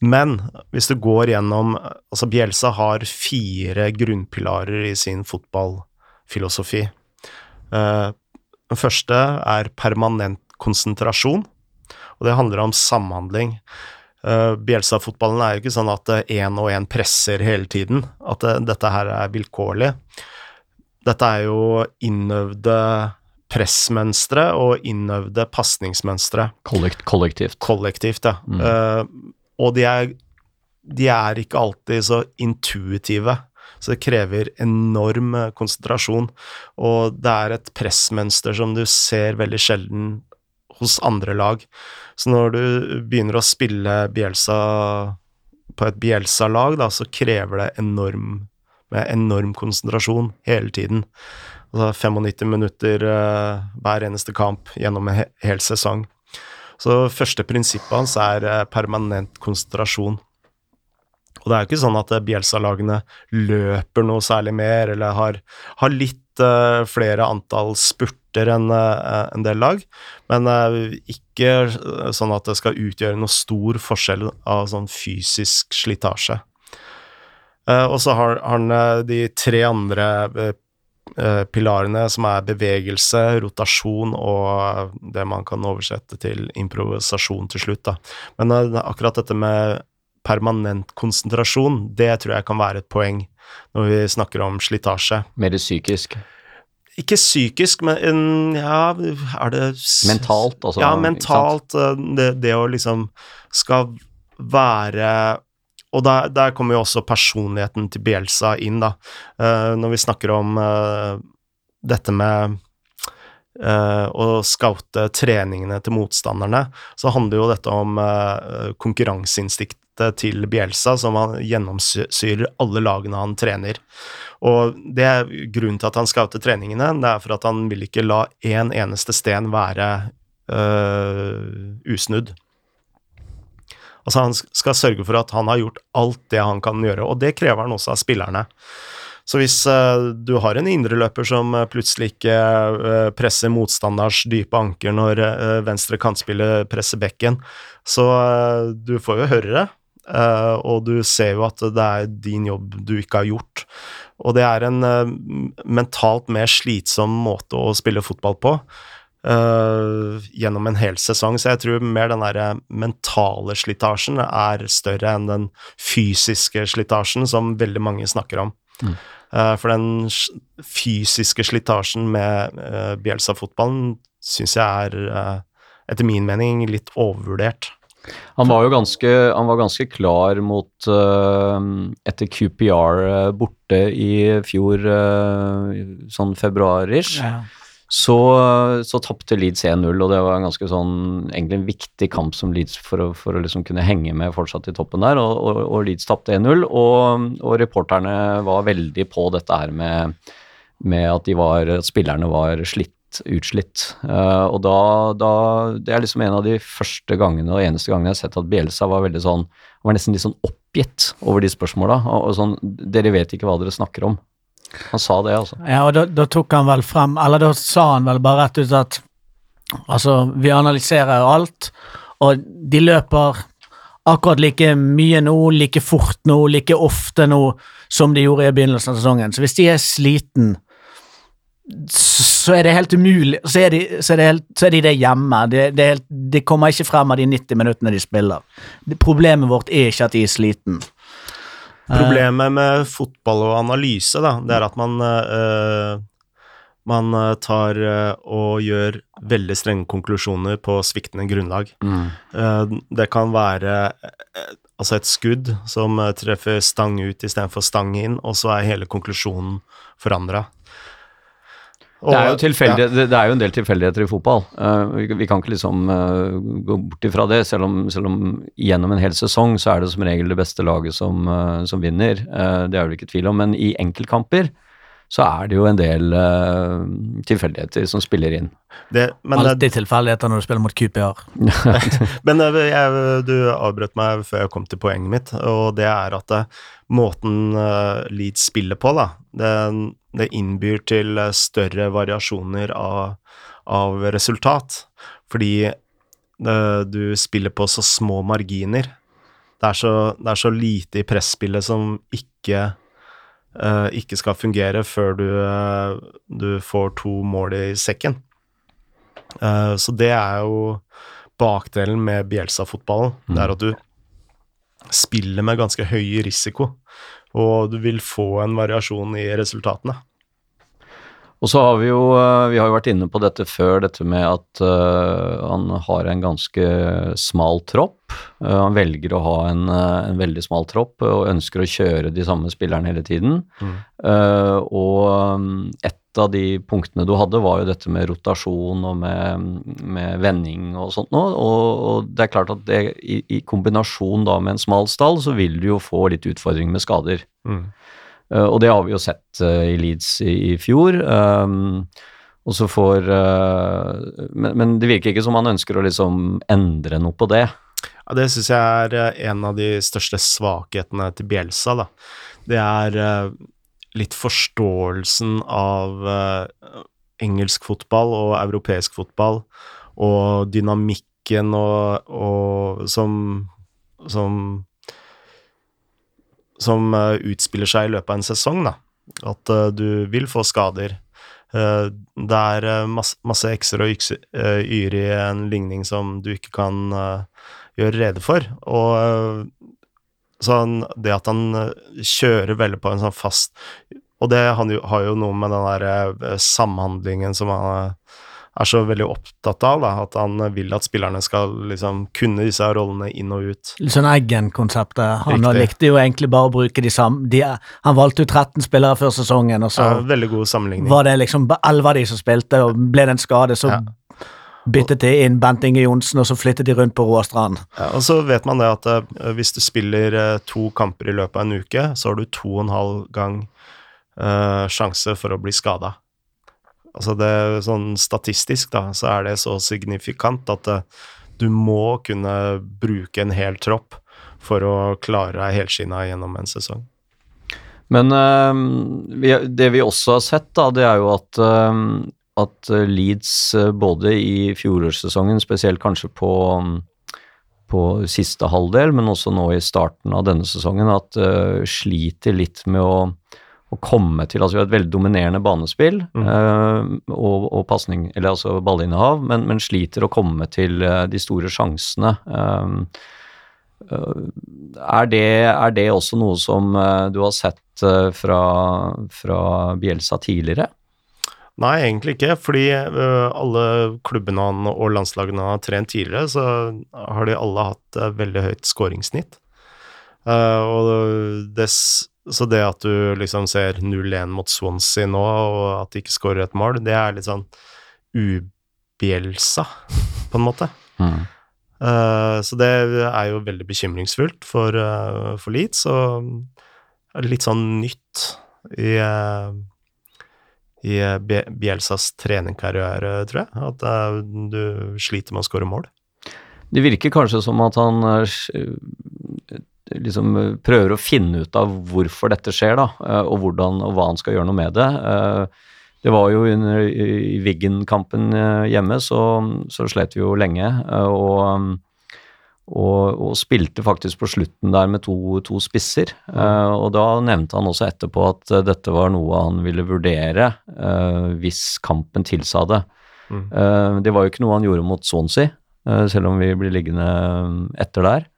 Men hvis du går gjennom Altså, Bjelsa har fire grunnpilarer i sin fotballfilosofi. Eh, den første er permanent konsentrasjon, og det handler om samhandling. Uh, Bielsa-fotballen er jo ikke sånn at én og én presser hele tiden, at eh, dette her er vilkårlig. Dette er jo innøvde pressmønstre og innøvde pasningsmønstre kollekt, kollektivt. kollektivt, ja. Mm. Og de er, de er ikke alltid så intuitive, så det krever enorm eh, konsentrasjon. Og det er et pressmønster som du ser veldig sjelden hos andre lag. Så når du begynner å spille Bielsa på et Bielsa-lag, da, så krever det enorm, enorm konsentrasjon hele tiden. Altså 95 minutter uh, hver eneste kamp gjennom en he hel sesong. Så første prinsippet hans er eh, permanent konsentrasjon. Og det er jo ikke sånn at eh, Bielsa-lagene løper noe særlig mer, eller har, har litt uh, flere antall spurter enn uh, en del lag, men uh, ikke sånn at det skal utgjøre noe stor forskjell av sånn fysisk slitasje. Og så har han de tre andre pilarene, som er bevegelse, rotasjon og det man kan oversette til improvisasjon til slutt. Da. Men eh, akkurat dette med permanent konsentrasjon, det tror jeg kan være et poeng når vi snakker om slitasje. Mer psykisk. Ikke psykisk, men ja, er det Mentalt, altså. ja, mentalt. eh, Det, det å liksom skal være Og der, der kommer jo også personligheten til Bielsa inn, da. Uh, når vi snakker om uh, dette med uh, å scoute treningene til motstanderne, så handler jo dette om konkurranseinstinktet til Bielsa, som han gjennomsyrer alle lagene han trener. Og det er grunnen til at han scouter treningene, det er for at han vil ikke la én eneste sten være usnudd. Altså han skal sørge for at han har gjort alt det han kan gjøre, og det krever han også av spillerne. Så hvis eh, du har en indreløper som eh, plutselig ikke eh, presser motstanders dype anker når venstre kantspiller presser bekken, så du får jo høre det. og du ser jo at det er din jobb du ikke har gjort. Og det er en mentalt mer slitsom måte å spille fotball på eh, gjennom en hel sesong. Så jeg tror mer den der mentale slitasjen er større enn den fysiske slitasjen som veldig mange snakker om. Eh, for den fysiske slitasjen med uh, Bielsa-fotballen syns jeg er, eh, etter min mening, litt overvurdert. Han var jo ganske, han var ganske klar mot uh, Etter QPR eh, borte i fjor, uh, sånn februar-ish, Ja. Så, så tapte Leeds 1-0, og det var en ganske sånn egentlig en viktig kamp som Leeds for å, for å liksom kunne henge med fortsatt i toppen der, og, og, og Leeds tapte 1-0, og, og reporterne var veldig på dette her med, med at de var, at spillerne var slitt utslitt. Uh, og da, da Det er liksom en av de første gangene og eneste gangene jeg har sett at Bielsa var veldig sånn var nesten litt sånn oppgitt over de spørsmåla. Og, og sånn Dere vet ikke hva dere snakker om. Han sa det, altså. Ja, og da, da tok han vel frem Eller da sa han vel bare rett ut at Altså, vi analyserer alt, og de løper akkurat like mye nå, like fort nå, like ofte nå som de gjorde i begynnelsen av sesongen. Så hvis de er sliten, så er det helt umulig Så er de, så er det, helt, så er de det hjemme. Det, det, helt, det kommer ikke frem av de 90 minuttene de spiller. Problemet vårt er ikke at de er sliten. Problemet med fotball og analyse, da, det er at man uh, man eh, tar eh, og gjør veldig strenge konklusjoner på sviktende grunnlag. Eh, det kan være eh, altså et skudd som eh, treffer stang ut istedenfor stang inn, og så er hele konklusjonen forandra. Det er, jo tilfeldig, det, det er jo en del tilfeldigheter i fotball. Uh, vi, vi kan ikke liksom uh, gå bort ifra det, selv om, selv om gjennom en hel sesong så er det som regel det beste laget som, uh, som vinner. Eh, det er det ikke tvil om. Men i enkeltkamper så er det jo en del tilfeldigheter som spiller inn. det, men, Alltid tilfeldigheter når du spiller mot QPR. (laughs) men jeg, du avbrøt meg før jeg kom til poenget mitt, og det er at måten eh, Leeds spiller på, da, det, det innbyr til eh, større variasjoner av, av resultat. Fordi det, du spiller på så små marginer. Det er så, det er så lite i presspillet som ikke uh, ikke skal fungere før du, uh, du får to mål i sekken. Uh, så det er jo bakdelen med Bjelsa-fotballen. Det er at du spiller med ganske høy risiko, og du vil få en variasjon i resultatene. Og så har vi jo eh, Vi har jo vært inne på dette før, dette med at uh, han har en ganske smal tropp. Uh, han velger å ha en, uh, en veldig smal tropp og ønsker å kjøre de samme spillerne hele tiden. Eh, og um, et av de punktene du hadde, var jo dette med rotasjon og med, med vending og sånt noe. Og, og det er klart at det, i, i kombinasjon da med en smal stall, så vil du jo få litt utfordringer med skader. Mm. Uh, og det har vi jo sett uh, i Leeds i, i fjor. Um, og så får uh, men, men det virker ikke som han ønsker å liksom endre noe på det. Ja, det syns jeg er en av de største svakhetene til Bielsa, da. Det er litt forståelsen av eh, engelsk fotball og europeisk fotball, og dynamikken og, og som som som uh, utspiller seg i løpet av en sesong, da. At uh, du vil få skader. Uh, det er masse, masse x-er og yr eh, i en ligning som du ikke kan gjøre rede for. Og eh, han, det at han eh, kjører veldig på en sånn fast Og det han jo, har jo noe med den der eh, samhandlingen som han eh, er så veldig opptatt av, da, at han vil at spillerne skal liksom kunne disse rollene inn og ut. Litt sånn Eggen-konseptet. Han likte jo egentlig bare å bruke de samme de, Han valgte jo 13 spillere før sesongen, og så Ja, veldig god sammenligning. var det liksom 11 av de som spilte, og ble det en skade, så Ja. Byttet de inn Bent Inge Johnsen, og så flyttet de rundt på Roar Strand. Ja, og så vet man det at uh, hvis du spiller uh, to kamper i løpet av en uke, så har du to og en halv gang uh, sjanse for å bli skada. Altså det sånn statistisk, da, så er det så signifikant at du må kunne bruke en hel tropp for å klare deg helskinna gjennom en sesong. Men eh, vi, det vi også har sett, da, det er jo at, eh, at Leeds eh, både i fjorårssesongen, spesielt kanskje på, på siste halvdel, men også nå i starten av denne sesongen, at uh, sliter litt med å, å komme til Altså vi har et veldig dominerende banespill eh, og, og pasning, eller altså ballinnehav, men, men sliter å komme til uh, de store sjansene. Eh, eh, er det, er det også noe som eh, du har sett eh, fra, fra Bielsa tidligere? Nei, egentlig ikke, fordi øh, alle klubbene han og landslagene han har trent tidligere, så har de alle hatt øh, veldig høyt skåringssnitt. Eh, og dess så det at du liksom ser 0-1 mot Swansea nå, og at de ikke skårer et mål, det er litt sånn ubjelsa, på en måte. Eh, så det er jo veldig bekymringsfullt for, uh, for Leeds, og litt sånn nytt i, eh, i Bjelsas Bie- treningkarriere, tror jeg. At eh, du sliter med å skåre mål. Det virker kanskje som at han eh, eh, liksom eh, prøver å finne ut av hvorfor dette skjer, da, eh, og, hvordan, og hva han skal gjøre noe med det. Eh, Det var jo under i Wiggen-kampen eh, hjemme, så, så slet vi jo lenge, eh, og, og, og spilte faktisk på slutten der med to, to spisser. Eh, Og da nevnte han også etterpå at eh, dette var noe han ville vurdere eh, hvis kampen tilsa det. Mm. Eh, Det var jo ikke noe han gjorde mot Swansea, eh, selv om vi blir liggende eh, etter der.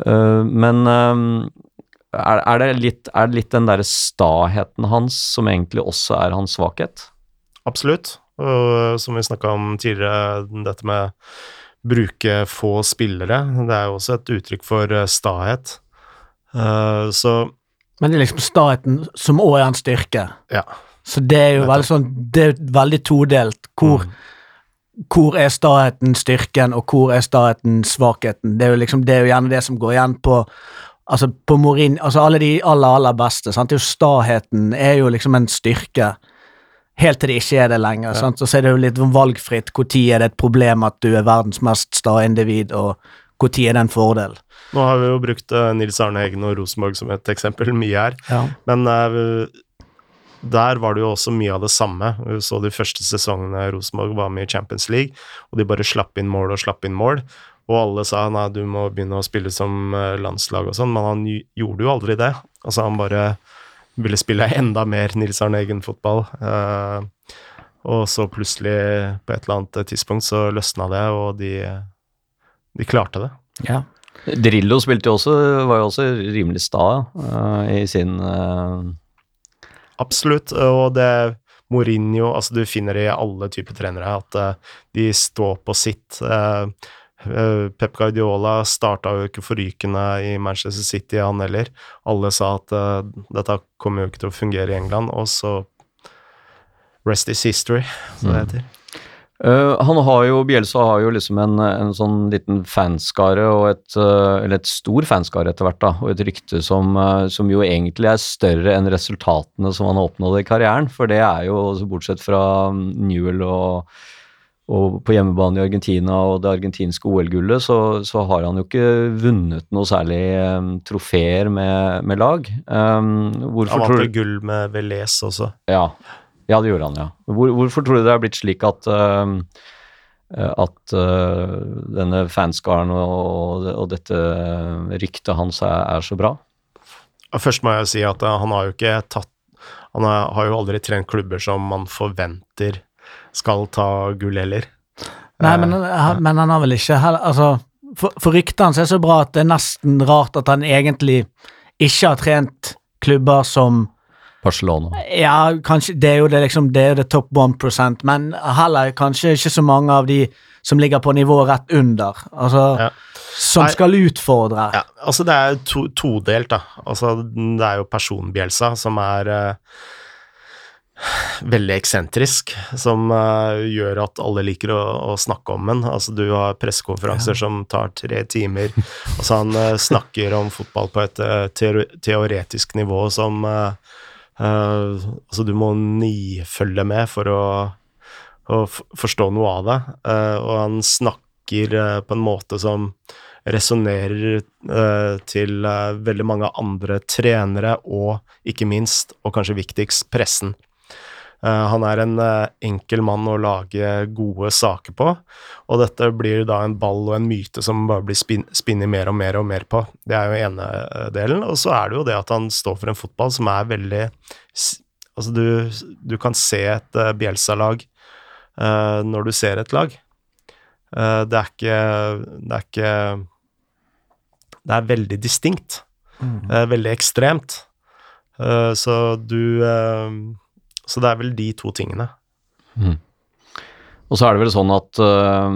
Men er, er, det litt, er det litt den derre staheten hans som egentlig også er hans svakhet? Absolutt. Og som vi snakka om tidligere, dette med bruke få spillere, det er jo også et uttrykk for eh, stahet. Uh, så Men det er liksom staheten som òg er en styrke. ja. Så det er jo veldig sånn Det er veldig todelt. Hvor, hvor er staheten styrken, og hvor er staheten svakheten? Det er jo liksom Det er jo gjerne det som går igjen på Altså på Morin, altså alle de aller, aller beste. Sant? Det er jo Staheten er jo liksom en styrke. Helt til det ikke er det lenger. Sant? Og så er det jo litt valgfritt. Når er det et problem at du er verdens mest sta individ, og når er det en fordel? Nå har vi jo brukt eh, Nils Arne Eggen og Rosenborg som et eksempel mye her, Ja. men eh, der var det jo også mye av det samme. Vi så de første sesongene Rosenborg var med i Champions League, og de bare slapp inn mål og slapp inn mål. Og alle sa nei, du må begynne å spille som eh, landslag og sånn, men han gjorde jo aldri det. Altså, han bare ville spille enda mer Nils Arne Eggen-fotball. Eh, og så plutselig, på et eller annet tidspunkt, så løsna det, og de, de klarte det. Ja. Drillo spilte jo også, var jo også rimelig sta uh, i sin uh... Absolutt, og det Mourinho, altså du finner det i alle typer trenere, at uh, de står på sitt. eh, Pep Guardiola starta jo ikke forrykende i Manchester City, han heller. Alle sa at uh, dette kommer jo ikke til å fungere i England, og så Rest is history, som det heter. Eh, han har jo, Bielsa har jo liksom en, en sånn liten fanskare, og et, uh, eller et stor fanskare etter hvert, da, og et rykte som, uh, som jo egentlig er større enn resultatene som han har oppnådd i karrieren, for det er jo, bortsett fra mm, Newell og, og på hjemmebane i Argentina og det argentinske OL-gullet, så, så har han jo ikke vunnet noe særlig um, trofeer med, med lag. Um, hvorfor Han tror vant du vel gull med Velez også. ja, ja det gjorde han, ja. Hvor, hvorfor tror du det er blitt slik at eh, at uh, denne fanskaren og, og dette ryktet hans er, er så bra? Først må jeg si at han har jo ikke tatt Han har har jo aldri trent klubber som man forventer skal ta gull heller. Nei, Eh, men, han- men han har vel ikke heller Altså, for, for ryktet hans er så bra at det er nesten rart at han egentlig ikke har trent klubber som Barcelona. Ja, kanskje Det er jo det liksom Det er jo det top one percent, men heller kanskje ikke så mange av de som ligger på nivå rett under. Altså Ja. Som Nei. skal utfordre. Ja, altså det er to, todelt, da. Altså det er jo personbjelsa som er eh, veldig eksentrisk, som uh, gjør at alle liker å, å snakke om den. Altså du har pressekonferanser som tar tre timer. Altså han uh, snakker om fotball på et uh, teoretisk nivå som Altså du må nifølge med for å, å forstå noe av det, og han snakker på en måte som resonnerer uh, til uh, veldig mange andre trenere og ikke minst, og kanskje viktigst, pressen. Eh, han er en eh, enkel mann å lage gode saker på, og dette blir da en ball og en myte som bare blir spin spinnet mer og mer og mer på. Det er jo ene eh, delen, og så er det jo det at han står for en fotball som er veldig Altså, du, du kan se et uh, Bielsa-lag uh, når du ser et lag. Uh, det er ikke Det er ikke Det er veldig distinkt. Eh, veldig ekstremt. Så du Så det er vel de to tingene. Og så er det vel sånn at uh,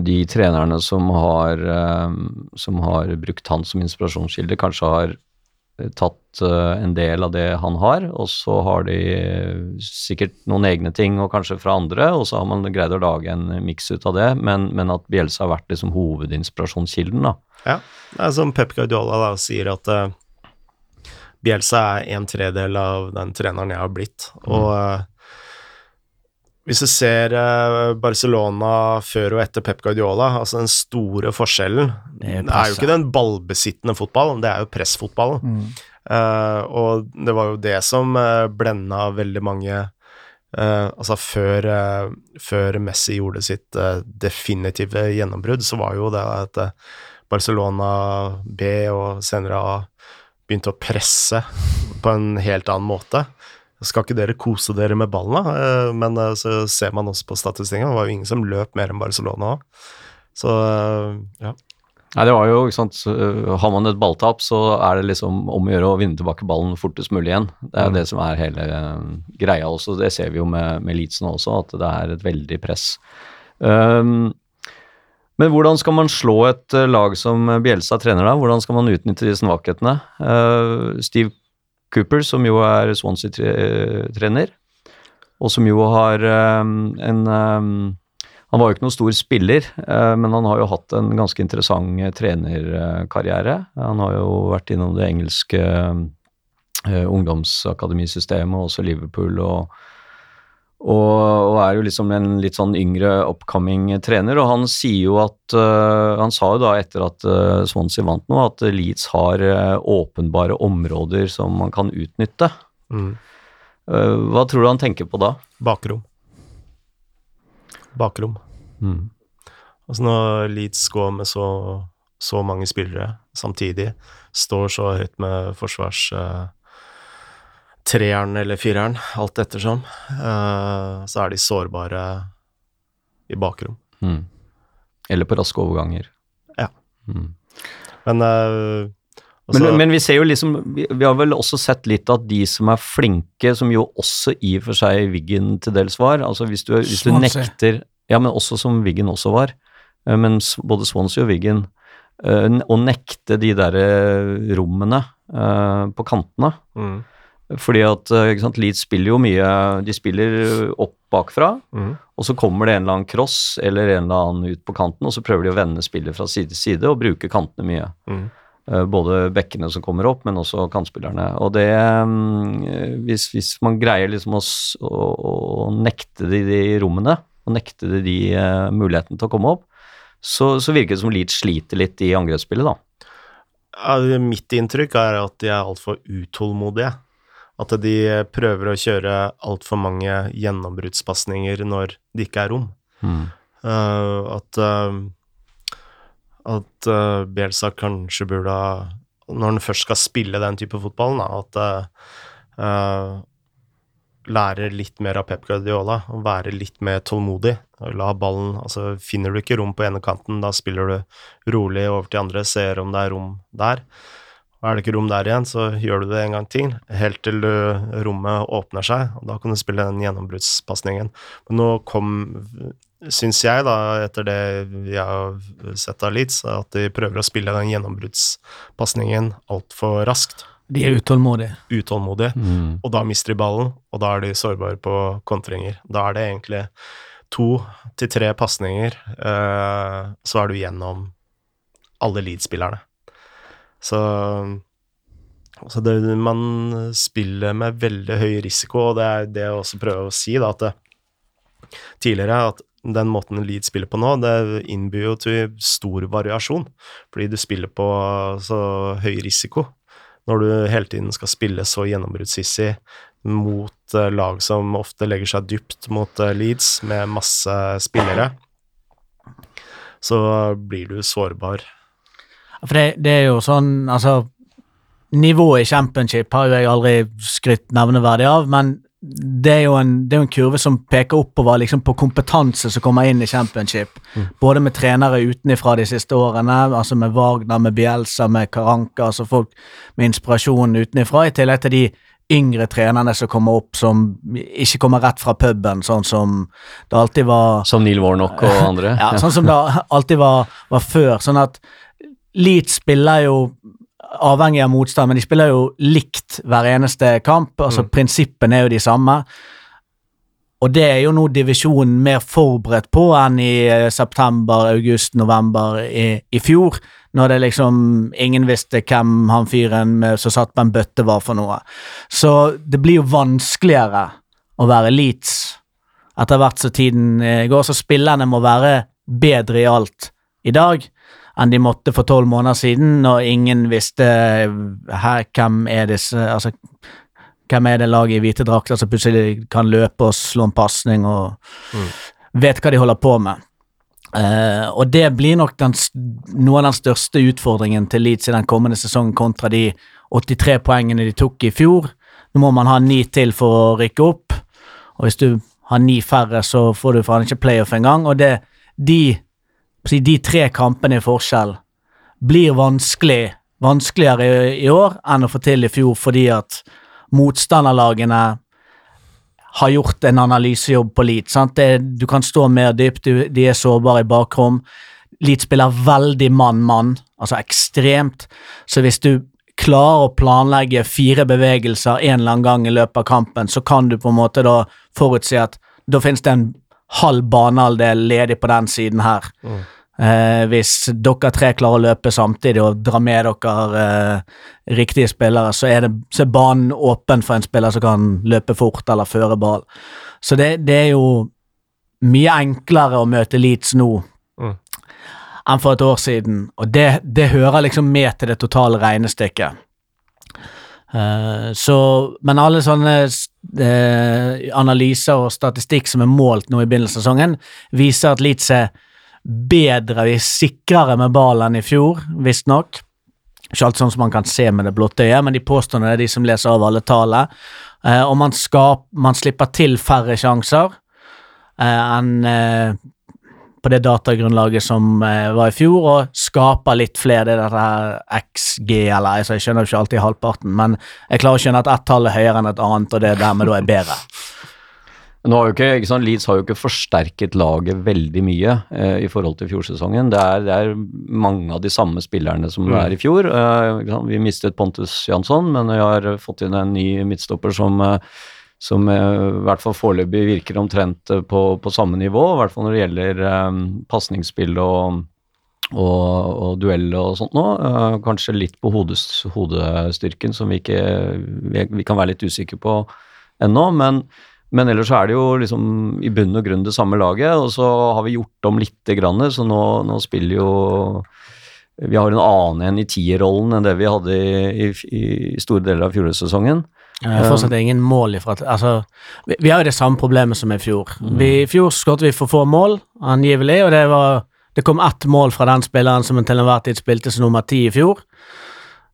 de trenerne som har, uh, som har brukt han som inspirasjonskilde, kanskje har eh, tatt uh, en del av det han har, og så har de sikkert noen egne ting, og kanskje fra andre, og så har man greid å lage en miks ut av det, men, men at Bielsa har vært liksom hovedinspirasjonskilden, da. Ja. Det er som Pep Guardiola da sier at Bielsa er en tredel av den treneren jeg har blitt. Og eh, hvis du ser eh, Barcelona før og etter Pep Guardiola, altså den store forskjellen Det Det er jo ikke den ballbesittende fotballen, det er jo pressfotballen. Eh, og det var jo det som uh, blenda veldig mange Uh, Altså før, uh, før Messi gjorde sitt uh, definitive gjennombrudd, så var jo det at Barcelona B og senere A begynte å presse på en helt annen måte. Skal ikke dere kose dere med ballen, da? Eh, men eh, så ser man også på statistikken, det var jo ingen som løp mer enn Barcelona òg. Så eh, ja. Nei, det var jo, ikke sant, Har man et balltap, så er det liksom om å gjøre å vinne tilbake ballen fortest mulig igjen. Det er Mm. det som er hele greia også. Det ser vi jo med, med Leeds nå også, at det er et veldig press. Um, men hvordan skal man slå et øh, lag som Bjelsa trener da? Hvordan skal man utnytte de svakhetene? Uh, Steve Cooper, som jo er Swansea-trener, og som jo har en han var jo ikke noen stor spiller, eh, men han har jo hatt en ganske interessant eh, trenerkarriere. Han har jo vært innom det engelske eh, ungdomsakademisystemet, og også Liverpool, og, og, er jo liksom en litt sånn yngre upcoming trener. Og han sier jo at eh, Han sa jo da etter at eh, Swansea vant nå, at Leeds har eh, åpenbare områder som man kan utnytte. Mm. Hva tror du han tenker på da? Bakrom. Bakrom. Altså når Leeds går med så, så mange spillere samtidig, står så høyt med forsvars... eh, treeren eller fireren, alt ettersom, uh, så er de sårbare i bakrom. Mm. Eller på raske overganger. Ja. Mm. Men Men, altså- men vi ser jo liksom vi, vi har vel også sett litt at de som er flinke, som jo også i og for seg Wiggen til dels var altså Hvis du, hvis du nekter Ja, men også som Wiggen også var. eh, Men både Swansea og Wiggen eh, Å nekte de der eh, rommene eh, på kantene mm, Fordi at eh, ikke sant, Leeds spiller jo mye De spiller opp bakfra, mm, og så kommer det en eller annen cross eller en eller annen ut på kanten, og så prøver de å vende spillet fra side til side og bruke kantene mye. mm. Eh, Både bekkene som kommer opp, men også kantspillerne. Og det mm, hvis, hvis man greier liksom å, å, å nekte de, de rommene, og nekte de, de eh, muligheten til å komme opp, så, så virker det som Leeds sliter litt i angrepsspillet, da. Ja, Mitt inntrykk er at de er altfor utålmodige. At de prøver å kjøre altfor mange gjennombruddspasninger når det ikke er rom. Eh, at uh, at uh, Bielsa kanskje burde ha Når han først skal spille den type fotballen, da, at eh, Lære litt mer av Pep Guardiola og være litt mer tålmodig. og La ballen altså Finner du ikke rom på ene kanten, da spiller du rolig over til andre, ser om det er rom der. Og er det ikke rom der igjen, så gjør du det en gang til, helt til rommet åpner seg, og da kan du spille den gjennombruddspasningen. Men nå kom, syns jeg, da, etter det jeg har sett av Leeds, at de prøver å spille den gjennombruddspasningen altfor raskt, De er utålmodige. utålmodig, og da mister de ballen, og da er de sårbare på kontringer. Da er det egentlig to til tre pasninger, eh, så er du gjennom alle Leeds-spillerne. Så, så det, man spiller med veldig høy risiko, og det er det jeg også prøver å si, da, at det, tidligere at den måten Leeds spiller på nå, det innbyr jo til stor variasjon, fordi du spiller på så høy risiko. Når du hele tiden skal spille så gjennombruddshissig mot eh, lag som ofte legger seg dypt mot eh, Leeds med masse spillere, så blir du sårbar. For det, det er jo sånn, altså Nivået i championship har jo jeg aldri skrytt nevneverdig av, men det er en, det er jo en kurve som peker oppover liksom på kompetanse som kommer inn i championship. Både med trenere utenifra de siste årene, altså med Wagner, med Bielsa, med Karanka, altså folk med inspirasjon utenifra, i tillegg til de yngre trenerne som kommer opp som ikke kommer rett fra puben, sånn som det alltid var Som Neil Warnock og andre. (laughs) ja, sånn som det alltid var, var før. Sånn at Leeds spiller jo avhengig av motstand, men de spiller jo likt hver eneste kamp. altså Prinsippene er jo de samme. Og det er jo nå divisjonen mer forberedt på enn i eh, september, august, november i, i fjor. Når det liksom ingen visste hvem han fyren som satt på en bøtte var for noe. Så det blir jo vanskeligere å være Leeds etter hvert som tiden eh, går. Så spillerne må være bedre i alt i dag enn de måtte for tolv måneder siden, når ingen visste eh, her, hvem er disse altså, hvem er det laget i hvite drakter som plutselig kan løpe og slå en pasning og vet hva de holder på med. Uh, og det blir nok den, noe av den største utfordringen til Leeds i den kommende sesongen kontra de 83 poengene de tok i fjor. Nå må man ha ni til for å rykke opp, og hvis du har ni færre, så får du faen ikke playoff engang. Og det, de, de tre kampene i forskjell blir vanskelig, vanskeligere i, år enn å få til i fjor, fordi at motstanderlagene har gjort en analysejobb på Leeds. Du kan stå mer dypt, de er sårbare i bakrom. Leeds spiller veldig mann-mann, altså ekstremt. Så hvis du klarer å planlegge fire bevegelser en eller annen gang i løpet av kampen, så kan du på en måte da forutsi at da finnes det en halv banehalvdel ledig på den siden her. Eh, hvis dere tre klarer å løpe samtidig og dra med dere eh, riktige spillere, så er, det, så er banen åpen for en spiller som kan løpe fort eller føre ball. Så det, det er jo mye enklere å møte Leeds nå Mm. enn for et år siden, og det, det hører liksom med til det totale regnestykket. Eh, så, men alle sånne eh, analyser og statistikk som er målt nå i begynnelsen av sesongen, viser at Leeds er bedre, er sikrere med ball enn i fjor, visstnok. Ikke alt sånn som man kan se med det blotte øyet, men de påstår det er de som leser av alle tallene. Eh, og man, skap, man slipper til færre sjanser eh, enn eh, på det datagrunnlaget som eh, var i fjor, og skaper litt flere. Det dette her XG, eller altså, jeg skjønner jo ikke alltid halvparten, men jeg klarer å skjønne at ett tall er høyere enn et annet, og det dermed da er bedre. (laughs) Nå har jo ikke, ikke sant, Leeds har jo ikke forsterket laget veldig mye eh, i forhold til fjorsesongen. Det er, det er mange av de samme spillerne som det er i fjor. Eh, vi mistet Pontus Jansson, men vi har fått inn en ny midtstopper som, eh, som eh, i hvert fall foreløpig virker omtrent eh, på, på samme nivå, i hvert fall når det gjelder um, pasningsspill og, og, og duell og sånt nå. Uh, kanskje litt på hodes, hodestyrken, som vi ikke vi, vi kan være litt usikre på ennå. men men ellers er det jo liksom i bunn og grunn det samme laget, og så har vi gjort om lite grann, så nå, nå spiller jo Vi har en annen en i tierrollen enn det vi hadde i, i, i store deler av fjorårssesongen. Fortsatt er ingen mål ifra Altså, vi, vi har jo det samme problemet som i fjor. Vi, I fjor skåret vi for få mål, angivelig, og det var Det kom ett mål fra den spilleren som til enhver tid spilte som nummer ti i fjor.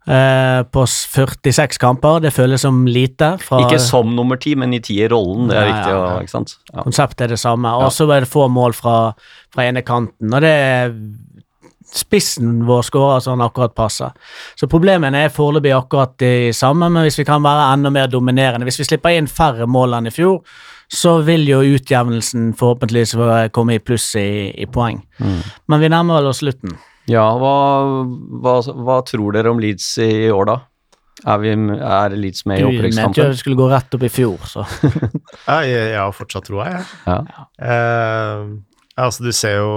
Eh, på 46 kamper. Det føles som lite. Fra, Ikke som nummer ti, men i tierrollen, det er Ja, viktig ja? Ja. Konseptet er det samme. Og så var det få mål fra, fra ene kanten, og det er Spissen vår skårer sånn akkurat passer. Så problemene er foreløpig akkurat de samme, men hvis vi kan være enda mer dominerende Hvis vi slipper inn færre mål enn i fjor, så vil jo utjevnelsen forhåpentligvis komme i pluss i, i poeng. Mm. Men vi nærmer vel oss slutten. Ja, hva, hva, hva tror dere om Leeds i år, da? Er, vi, er Leeds med i Du mente jo opprykkskampen? det skulle gå rett opp i fjor, så (laughs) Ja, jeg, jeg har fortsatt troa, jeg. Ja. Ja, altså, du ser jo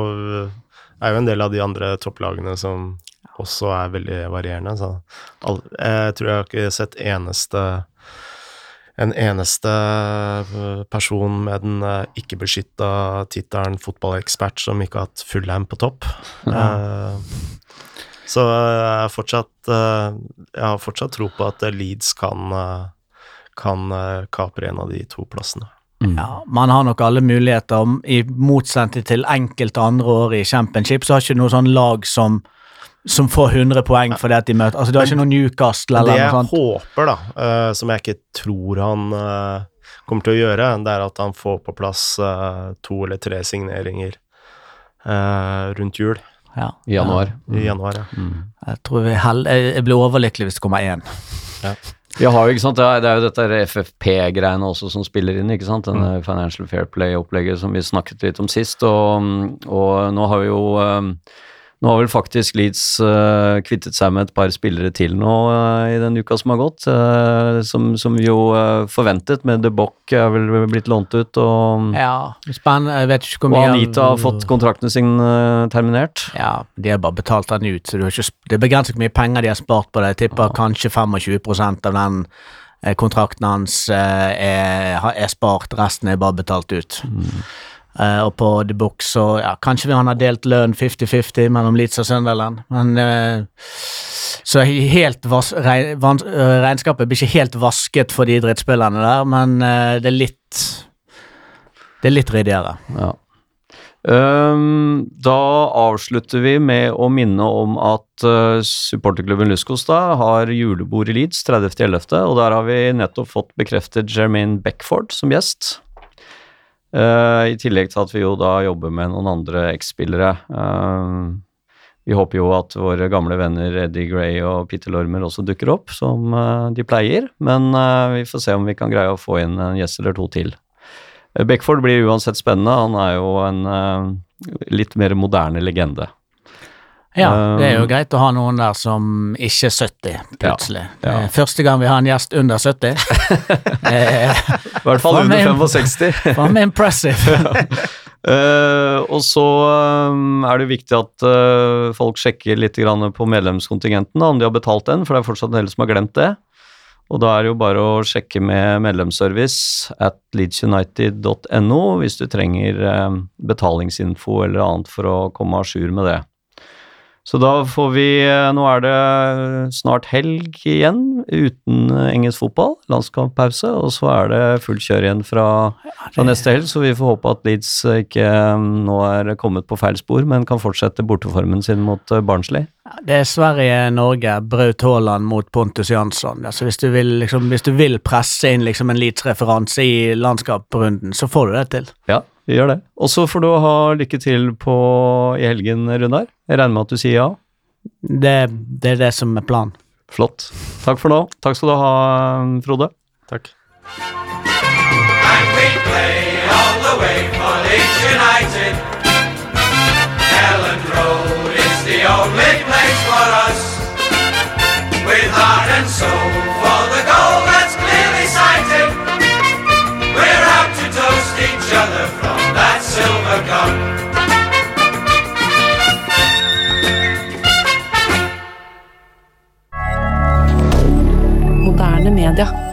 er jo en del av de andre topplagene som også er veldig varierende. Så jeg tror jeg har ikke sett eneste en eneste eh, person med den uh, ikke-beskytta tittelen fotballekspert som ikke har hatt Fullheim på topp. Ja. så jeg fortsatt eh, Jeg har fortsatt tro på at Leeds kan, eh, kan eh, kapre en av de to plassene. Ja, Man har nok alle muligheter. I motsetning til enkelte andre år i championship, så har ikke noe sånn lag som som får 100 poeng fordi at de møter Altså, Du har ikke noe Newcastle eller noe sånt. Det jeg håper, da, uh, som jeg ikke tror han uh, kommer til å gjøre, det er at han får på plass uh, to eller tre signeringer eh, rundt jul Ja, I januar. i januar. Ja. Jeg tror vi held, jeg jeg blir overlykkelig hvis det kommer én. Har jo, ikke sant, det er, det er jo dette FFP-greiene også som spiller inn, ikke sant, denne Financial Fair Play-opplegget som vi snakket litt om sist, og, og nå har vi jo um, nå har vel faktisk Leeds uh, kvittet seg med et par spillere til nå uh, i den uka som har gått, uh, som, som vi jo forventet, med De Bock er vel blitt lånt ut, og, Ja, spennende. Jeg vet ikke hvor og Anita har fått kontrakten sin terminert. Ja, de har bare betalt den ut, så du har ikke, det er begrenset hvor mye penger de har spart på det. Jeg tipper kanskje 25 av den kontrakten hans er, er spart, resten er bare betalt ut. Eh, og på The Book så ja, kanskje han har delt lønn 50-50 mellom Leeds og Sunderland, men uh, Så helt vas vans- eh, regnskapet blir ikke helt vasket for de drittspillerne der, men uh, det er litt Det er litt ryddigere. Ja. Um, da avslutter vi med å minne om at uh, supporterklubben Luskos da har julebord i Leeds 30.11., og der har vi nettopp fått bekreftet Jermaine Beckford som gjest. Eh, I tillegg til at vi jo da jobber med noen andre X-spillere. Ehm, vi håper jo at våre gamle venner Eddie Gray og Peter Lormer også dukker opp, som eh, de pleier, men eh, vi får se om vi kan greie å få inn en gjest eller to til. Eh, Beckford blir uansett spennende. Han er jo en eh, litt mer moderne legende. Ja, det er jo Um, greit å ha noen der som ikke er 70, plutselig. ja. ja. Første gang vi har en gjest under 70. (laughs) eh, I hvert fall under 65. Faen (laughs) meg impressive. (laughs) Uh, og så eh, er det viktig at uh, folk sjekker litt grann på medlemskontingenten, da, om de har betalt den, for det er fortsatt en del som har glemt det. Og da er det jo bare å sjekke med medlemsservice at leedsunited.no hvis du trenger eh, betalingsinfo eller annet for å komme à jour med det. Så da får vi eh, Nå er det snart helg igjen uten eh, engelsk fotball, landskamppause, og så er det fullt kjør igjen fra, fra neste helg, så vi får håpe at Leeds ikke eh, nå er kommet på feil spor, men kan fortsette borteformen sin mot Barnsley. Det er Sverige-Norge, Braut Haaland mot Pontus Jansson. Altså, hvis, du vil, liksom, hvis du vil presse inn liksom, en Leeds-referanse i landskapsrunden, så får du det til. Ja, vi gjør det. Og så får du ha lykke til på, i helgen, Runar. Jeg regner med at du sier ja. Det, det er det som er planen. Flott. Takk for nå. Takk skal du ha, Frode. Takk. And we play all the way for Leeds United. Elland Road is the only place for us. With heart and soul moderne media.